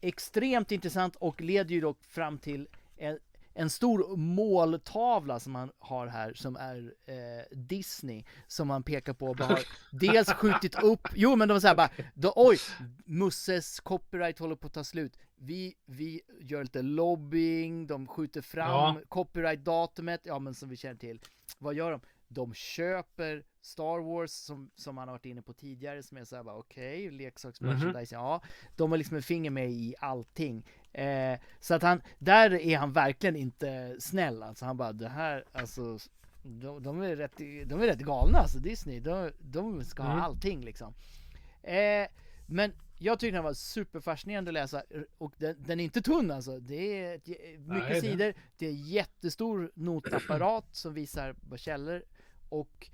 extremt intressant och leder ju dock fram till en, en stor måltavla som man har här som är eh, Disney som man pekar på och bara har [laughs] dels skjutit upp, jo men de var såhär bara, då, oj, Musses copyright håller på att ta slut. Vi, vi gör lite lobbying, de skjuter fram Ja. copyright-datumet, ja men som vi känner till. Vad gör de? De köper Star Wars som, som man har varit inne på tidigare som är såhär bara okej, okay, leksaksmerchandise, ja. De har liksom en finger med i allting. Eh, så att han, där är han verkligen inte snäll alltså. Han bara det här, alltså de, de, är, rätt, de är rätt galna alltså Disney. De, de ska ha Mm. allting liksom. Eh, men jag tycker den var superfascinerande att läsa och den, den är inte tunn alltså. Det är ett, mycket Nej, sidor, det är jättestor notapparat som visar på källor och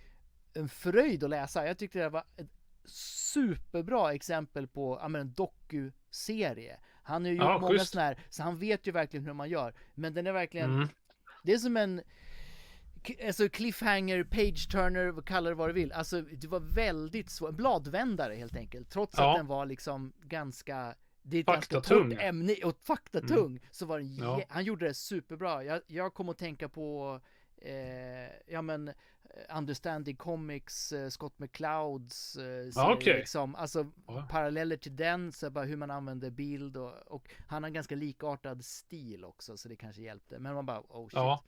en fröjd att läsa. Jag tyckte det var ett superbra exempel på ja, men en doku-serie. Han har ju gjort Ja, många sådana här, så han vet ju verkligen hur man gör. Men den är verkligen, Mm. det är som en Alltså cliffhanger, page turner, vad kallar det vad du vill. Alltså det var väldigt svårt, en bladvändare helt enkelt. Trots Ja. att den var liksom ganska det är ett ganska torrt ämne och faktatung så var den Mm. Ja. han gjorde det superbra. Jag, jag kom att tänka på eh, ja men eh, Understanding Comics, eh, Scott McClouds eh, serie, okej. liksom. Alltså Ja. paralleller till den, så bara hur man använder bild och, och han har en ganska likartad stil också så det kanske hjälpte. Men man bara oh shit. Ja.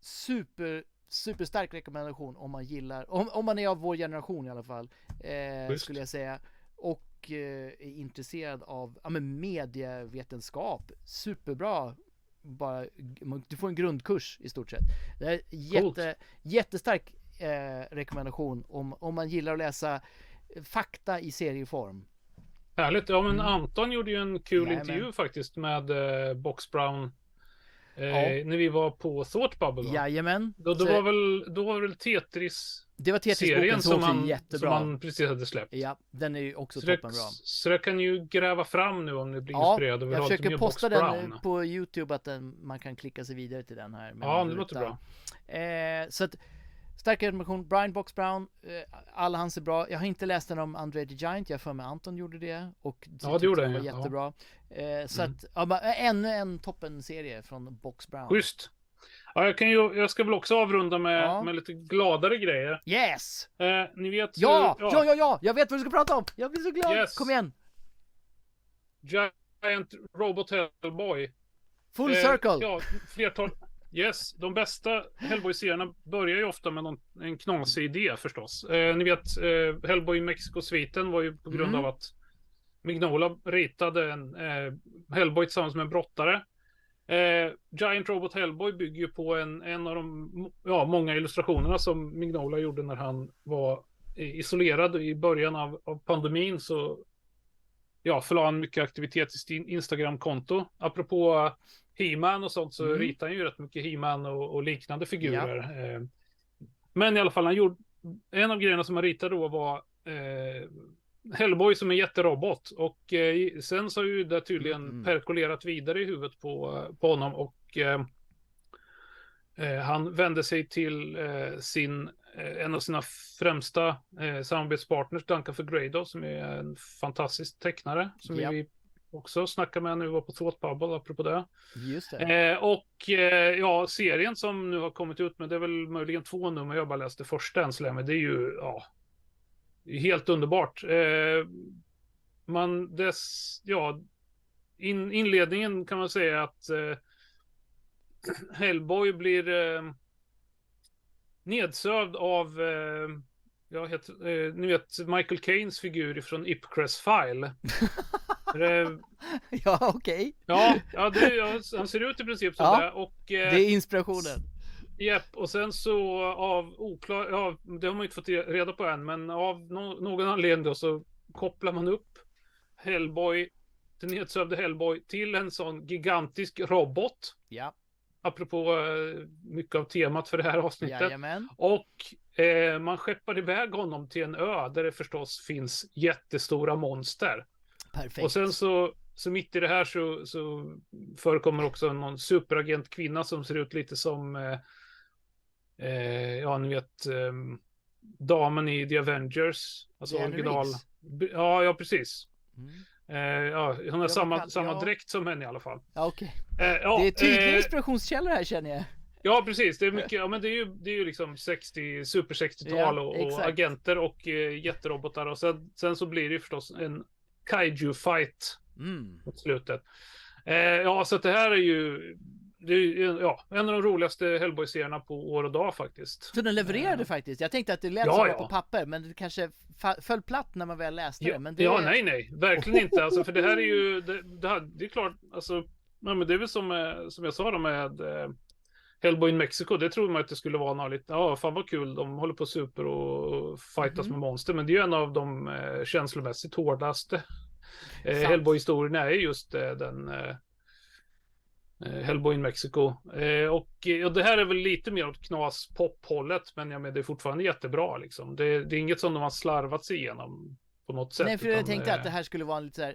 Super superstark rekommendation om man gillar, om, om man är av vår generation i alla fall, eh, skulle jag säga. Och eh, är intresserad av ja, men medievetenskap. Superbra. Bara, du får en grundkurs i stort sett. Det är jätte, jättestark eh, rekommendation om, om man gillar att läsa fakta i serieform. Härligt. Ja, men Mm. Anton gjorde ju en kul Jajamän. intervju faktiskt med eh, Box Brown. Eh, Ja. När vi var på Thought Bubble. va? Jajamän. Då, då, var väl, då var väl Tetris det var Tetris-boken som som han, som jättebra. han precis hade släppt. Ja, den är ju också Så det, toppenbra. så det kan ju gräva fram nu om ni blir Ja, inspirerade vill jag försöker posta den Brown. på Youtube att den, man kan klicka sig vidare till den här. Ja, det låter bra. Eh, så att stark rekommendation. Brian Box Brown, eh, alla hans är bra. Jag har inte läst den om Andre the Giant, jag för mig Anton gjorde det. Och Ja, det gjorde han, var ja. jättebra. Eh, så Mm. att, ja, bara, ännu en toppenserie från Box Brown. Schysst. Ja, jag, kan ju, jag ska väl också avrunda med, Ja. med lite gladare grejer. Yes! Eh, ni vet Ja, hur, ja, ja, ja! Jag vet vad du ska prata om! Jag blir så glad! Yes. Kom igen! Giant Robot Hellboy. Full Eh, circle! Ja, flertal. Yes, de bästa Hellboy-serierna börjar ju ofta med någon, en knasig idé förstås. Eh, ni vet, eh, Hellboy Mexico-sviten var ju på grund Mm. av att Mignola ritade en eh, Hellboy tillsammans med en brottare. Eh, Giant Robot Hellboy bygger ju på en, en av de ja, många illustrationerna som Mignola gjorde när han var isolerad i början av, av pandemin så ja, förlade han mycket aktivitet i sin Instagram-konto. Apropå He-Man och sånt så mm. ritar han ju rätt mycket He-Man och, och, liknande figurer. Ja. Eh, men i alla fall, han gjorde, en av grejerna som han ritade då var eh, Hellboy som en jätterobot. Och eh, sen så har ju det tydligen mm. perkolerat vidare i huvudet på, på honom. Och eh, eh han vände sig till eh, sin, eh, en av sina främsta eh, samarbetspartners, Duncan Grado, som är en fantastisk tecknare. Som yep. vi också snackade med när vi var på Thought Bubble, apropå det. Just det. och ja, serien som nu har kommit ut med, det är väl möjligen två nummer, jag bara läste första än så länge, men det är ju, ja, helt underbart. Eh, man, dess, ja, in, inledningen kan man säga att eh, [clears throat] Hellboy blir eh, nedsövd av, eh, jag heter, eh, ni vet Michael Keynes figur från Ipcress File. [laughs] det, ja, okej. Okay. Ja, ja, det, han ser ut i princip så ja, Och, eh, det är inspirationen. Japp, och sen så av oklar, ja, det har man inte fått reda på än, men av no någon anledning då så kopplar man upp Hellboy, den nedsövde Hellboy till en sån gigantisk robot. Ja. Apropå eh, mycket av temat för det här avsnittet. Jajamän. Och eh, man skeppar iväg honom till en ö där det förstås finns jättestora monster. Perfekt. Och sen så, så mitt i det här så, så förekommer också någon superagent kvinna som ser ut lite som eh, eh, ja ni vet, eh, damen i The Avengers, alltså Keanu original. Ja, ja precis. Mm. Eh, ja, hon har samma, kan, samma dräkt som henne i alla fall. Ja, okej. Okay. Eh, ja, det är tydliga eh, inspirationskällor här känner jag. Ja, precis. Det är mycket, ja men det är ju, det är ju liksom 60, super 60-tal ja, och, och, agenter och eh, jätterobotar och sen, sen så blir det ju förstås en kaiju fight mm. mot slutet. Eh, ja, så det här är ju det är ja, en av de roligaste Hellboy-serierna på år och dag faktiskt. Så den levererade uh, faktiskt? Jag tänkte att det lät ja, så ja. på papper, men det kanske föll platt när man väl läste ja, det. Men det... Ja, nej, nej, verkligen inte. Alltså, för det här är ju, [laughs] det, det, här, det är klart, alltså, nej, men det är väl som, som jag sa då med eh, Hellboy in Mexico, det tror man att det skulle vara något lite, ja, fan vad kul, de håller på super och fightas mm. med monster, men det är ju en av de eh, känslomässigt hårdaste eh, Hellboy-historierna är just eh, den eh, Eh, Hellboy in Mexico. Eh, och, eh, och det här är väl lite mer åt knas pop-hållet, men jag menar, det är fortfarande jättebra liksom. Det, det, är inget som de har slarvat sig igenom på något sätt. Nej, för utan, jag tänkte att det här skulle vara lite så här,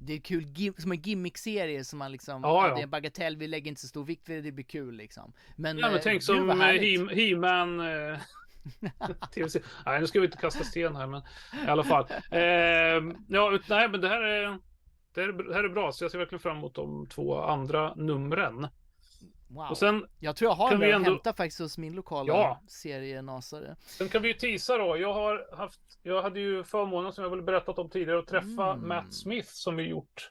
det är kul, som en gimmick-serie som man liksom, ja, ja. det är en bagatell, vi lägger inte så stor vikt vid det, det blir kul liksom. Men, ja, men tänk som He-Man, eh, [laughs] nej, nu ska vi inte kasta sten här, men i alla fall. Eh, ja, nej, men det här är det här, är bra, så jag ser verkligen fram emot de två andra numren. Wow. Och sen jag tror jag har den ändå... hämta faktiskt hos min lokala ja. serienasare. Sen kan vi ju tisa då. Jag har haft, jag hade ju förmånen som jag väl berättat om tidigare att träffa mm. Matt Smith som vi gjort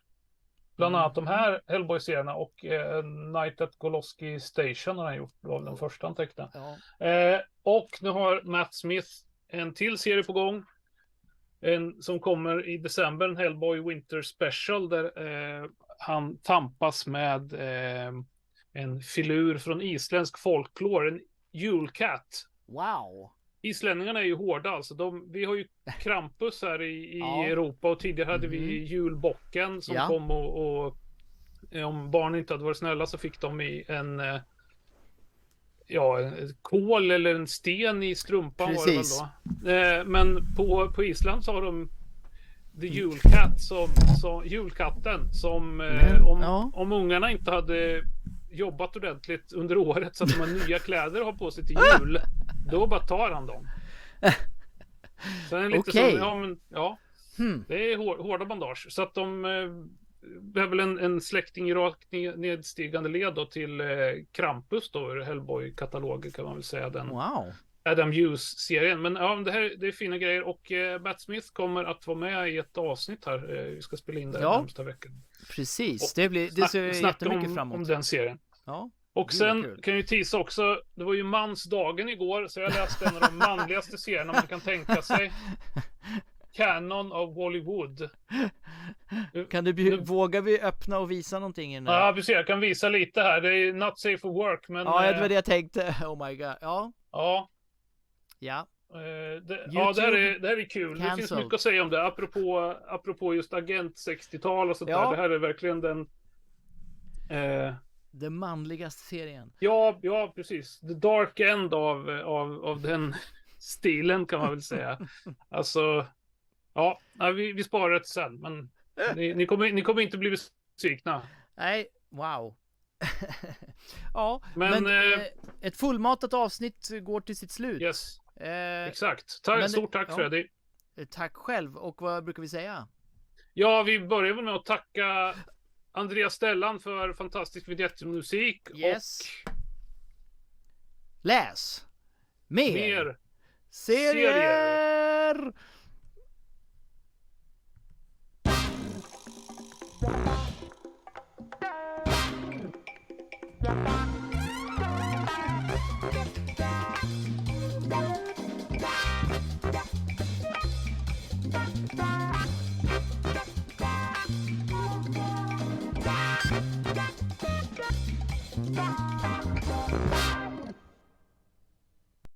bland annat mm. de här Hellboy-serierna och eh, Night at Goloski Station har han gjort, det var den första han tecknade. Ja. Eh, och nu har Matt Smith en till serie på gång en, som kommer i december, en Hellboy Winter Special, där eh, han tampas med eh, en filur från isländsk folklore, en julkatt. Wow! Islänningarna är ju hårda alltså. De, vi har ju [laughs] Krampus här i, i ja. Europa och tidigare hade mm. vi mhm. julbocken som ja. kom och, och om barnen inte hade varit snälla så fick de i en eh, ja, kol eller en sten i strumpan Precis. var det väl då. Eh, men på, på Island så har de The Julcat som, som julkatten som eh, om, ja. om ungarna inte hade jobbat ordentligt under året så att de har nya [laughs] kläder att ha på sig till jul. Då bara tar han dem. Okej. Okay. ja, men, ja. Hmm. Det är hårda bandage. Så att de eh, det är väl en, en släkting i rakt nedstigande led då till eh, Krampus då ur Hellboy-katalogen kan man väl säga. Den wow. Adam Hughes-serien. Men ja, det här det är fina grejer och eh, Bat Smith kommer att vara med i ett avsnitt här. Eh, vi ska spela in det ja. närmsta veckan. Precis, och det, blir, det ser jag jättemycket fram emot. om den serien. Ja. Och sen kan jag ju tisa också, det var ju mansdagen igår, så jag läste en av de manligaste serierna man kan tänka sig. [laughs] Canon of Hollywood. Kan du bjud- vågar vi öppna och visa någonting här? Ja, precis. Jag kan visa lite här. Det är not safe for work, men... Ja, det eh, var det jag tänkte. [laughs] Oh my god. Ja, Ja, ja. eh, det, ja det, här är, det här är kul. Det finns cancelled. mycket att säga om det. Apropå, apropå just agent 60-tal och sånt Ja. där. Det här är verkligen den... Eh, Den manligaste serien. ja, ja, precis. The dark end av, av, av den [laughs] stilen kan man väl säga. [laughs] Alltså, ja, nej, vi, vi sparar det sen. Men ni, ni, kommer, ni kommer inte bli besvikna. Nej, wow. [laughs] ja, Men, men, eh, eh, ett fullmatat avsnitt går till sitt slut. Yes, Eh, exakt. Ta, stort tack ja. Freddy. tack själv. Och vad brukar vi säga? Ja, vi börjar väl med att tacka Andreas Stellan för fantastisk vignettmusik. Yes. Läs mer, Och mer serier. serier. Yeah.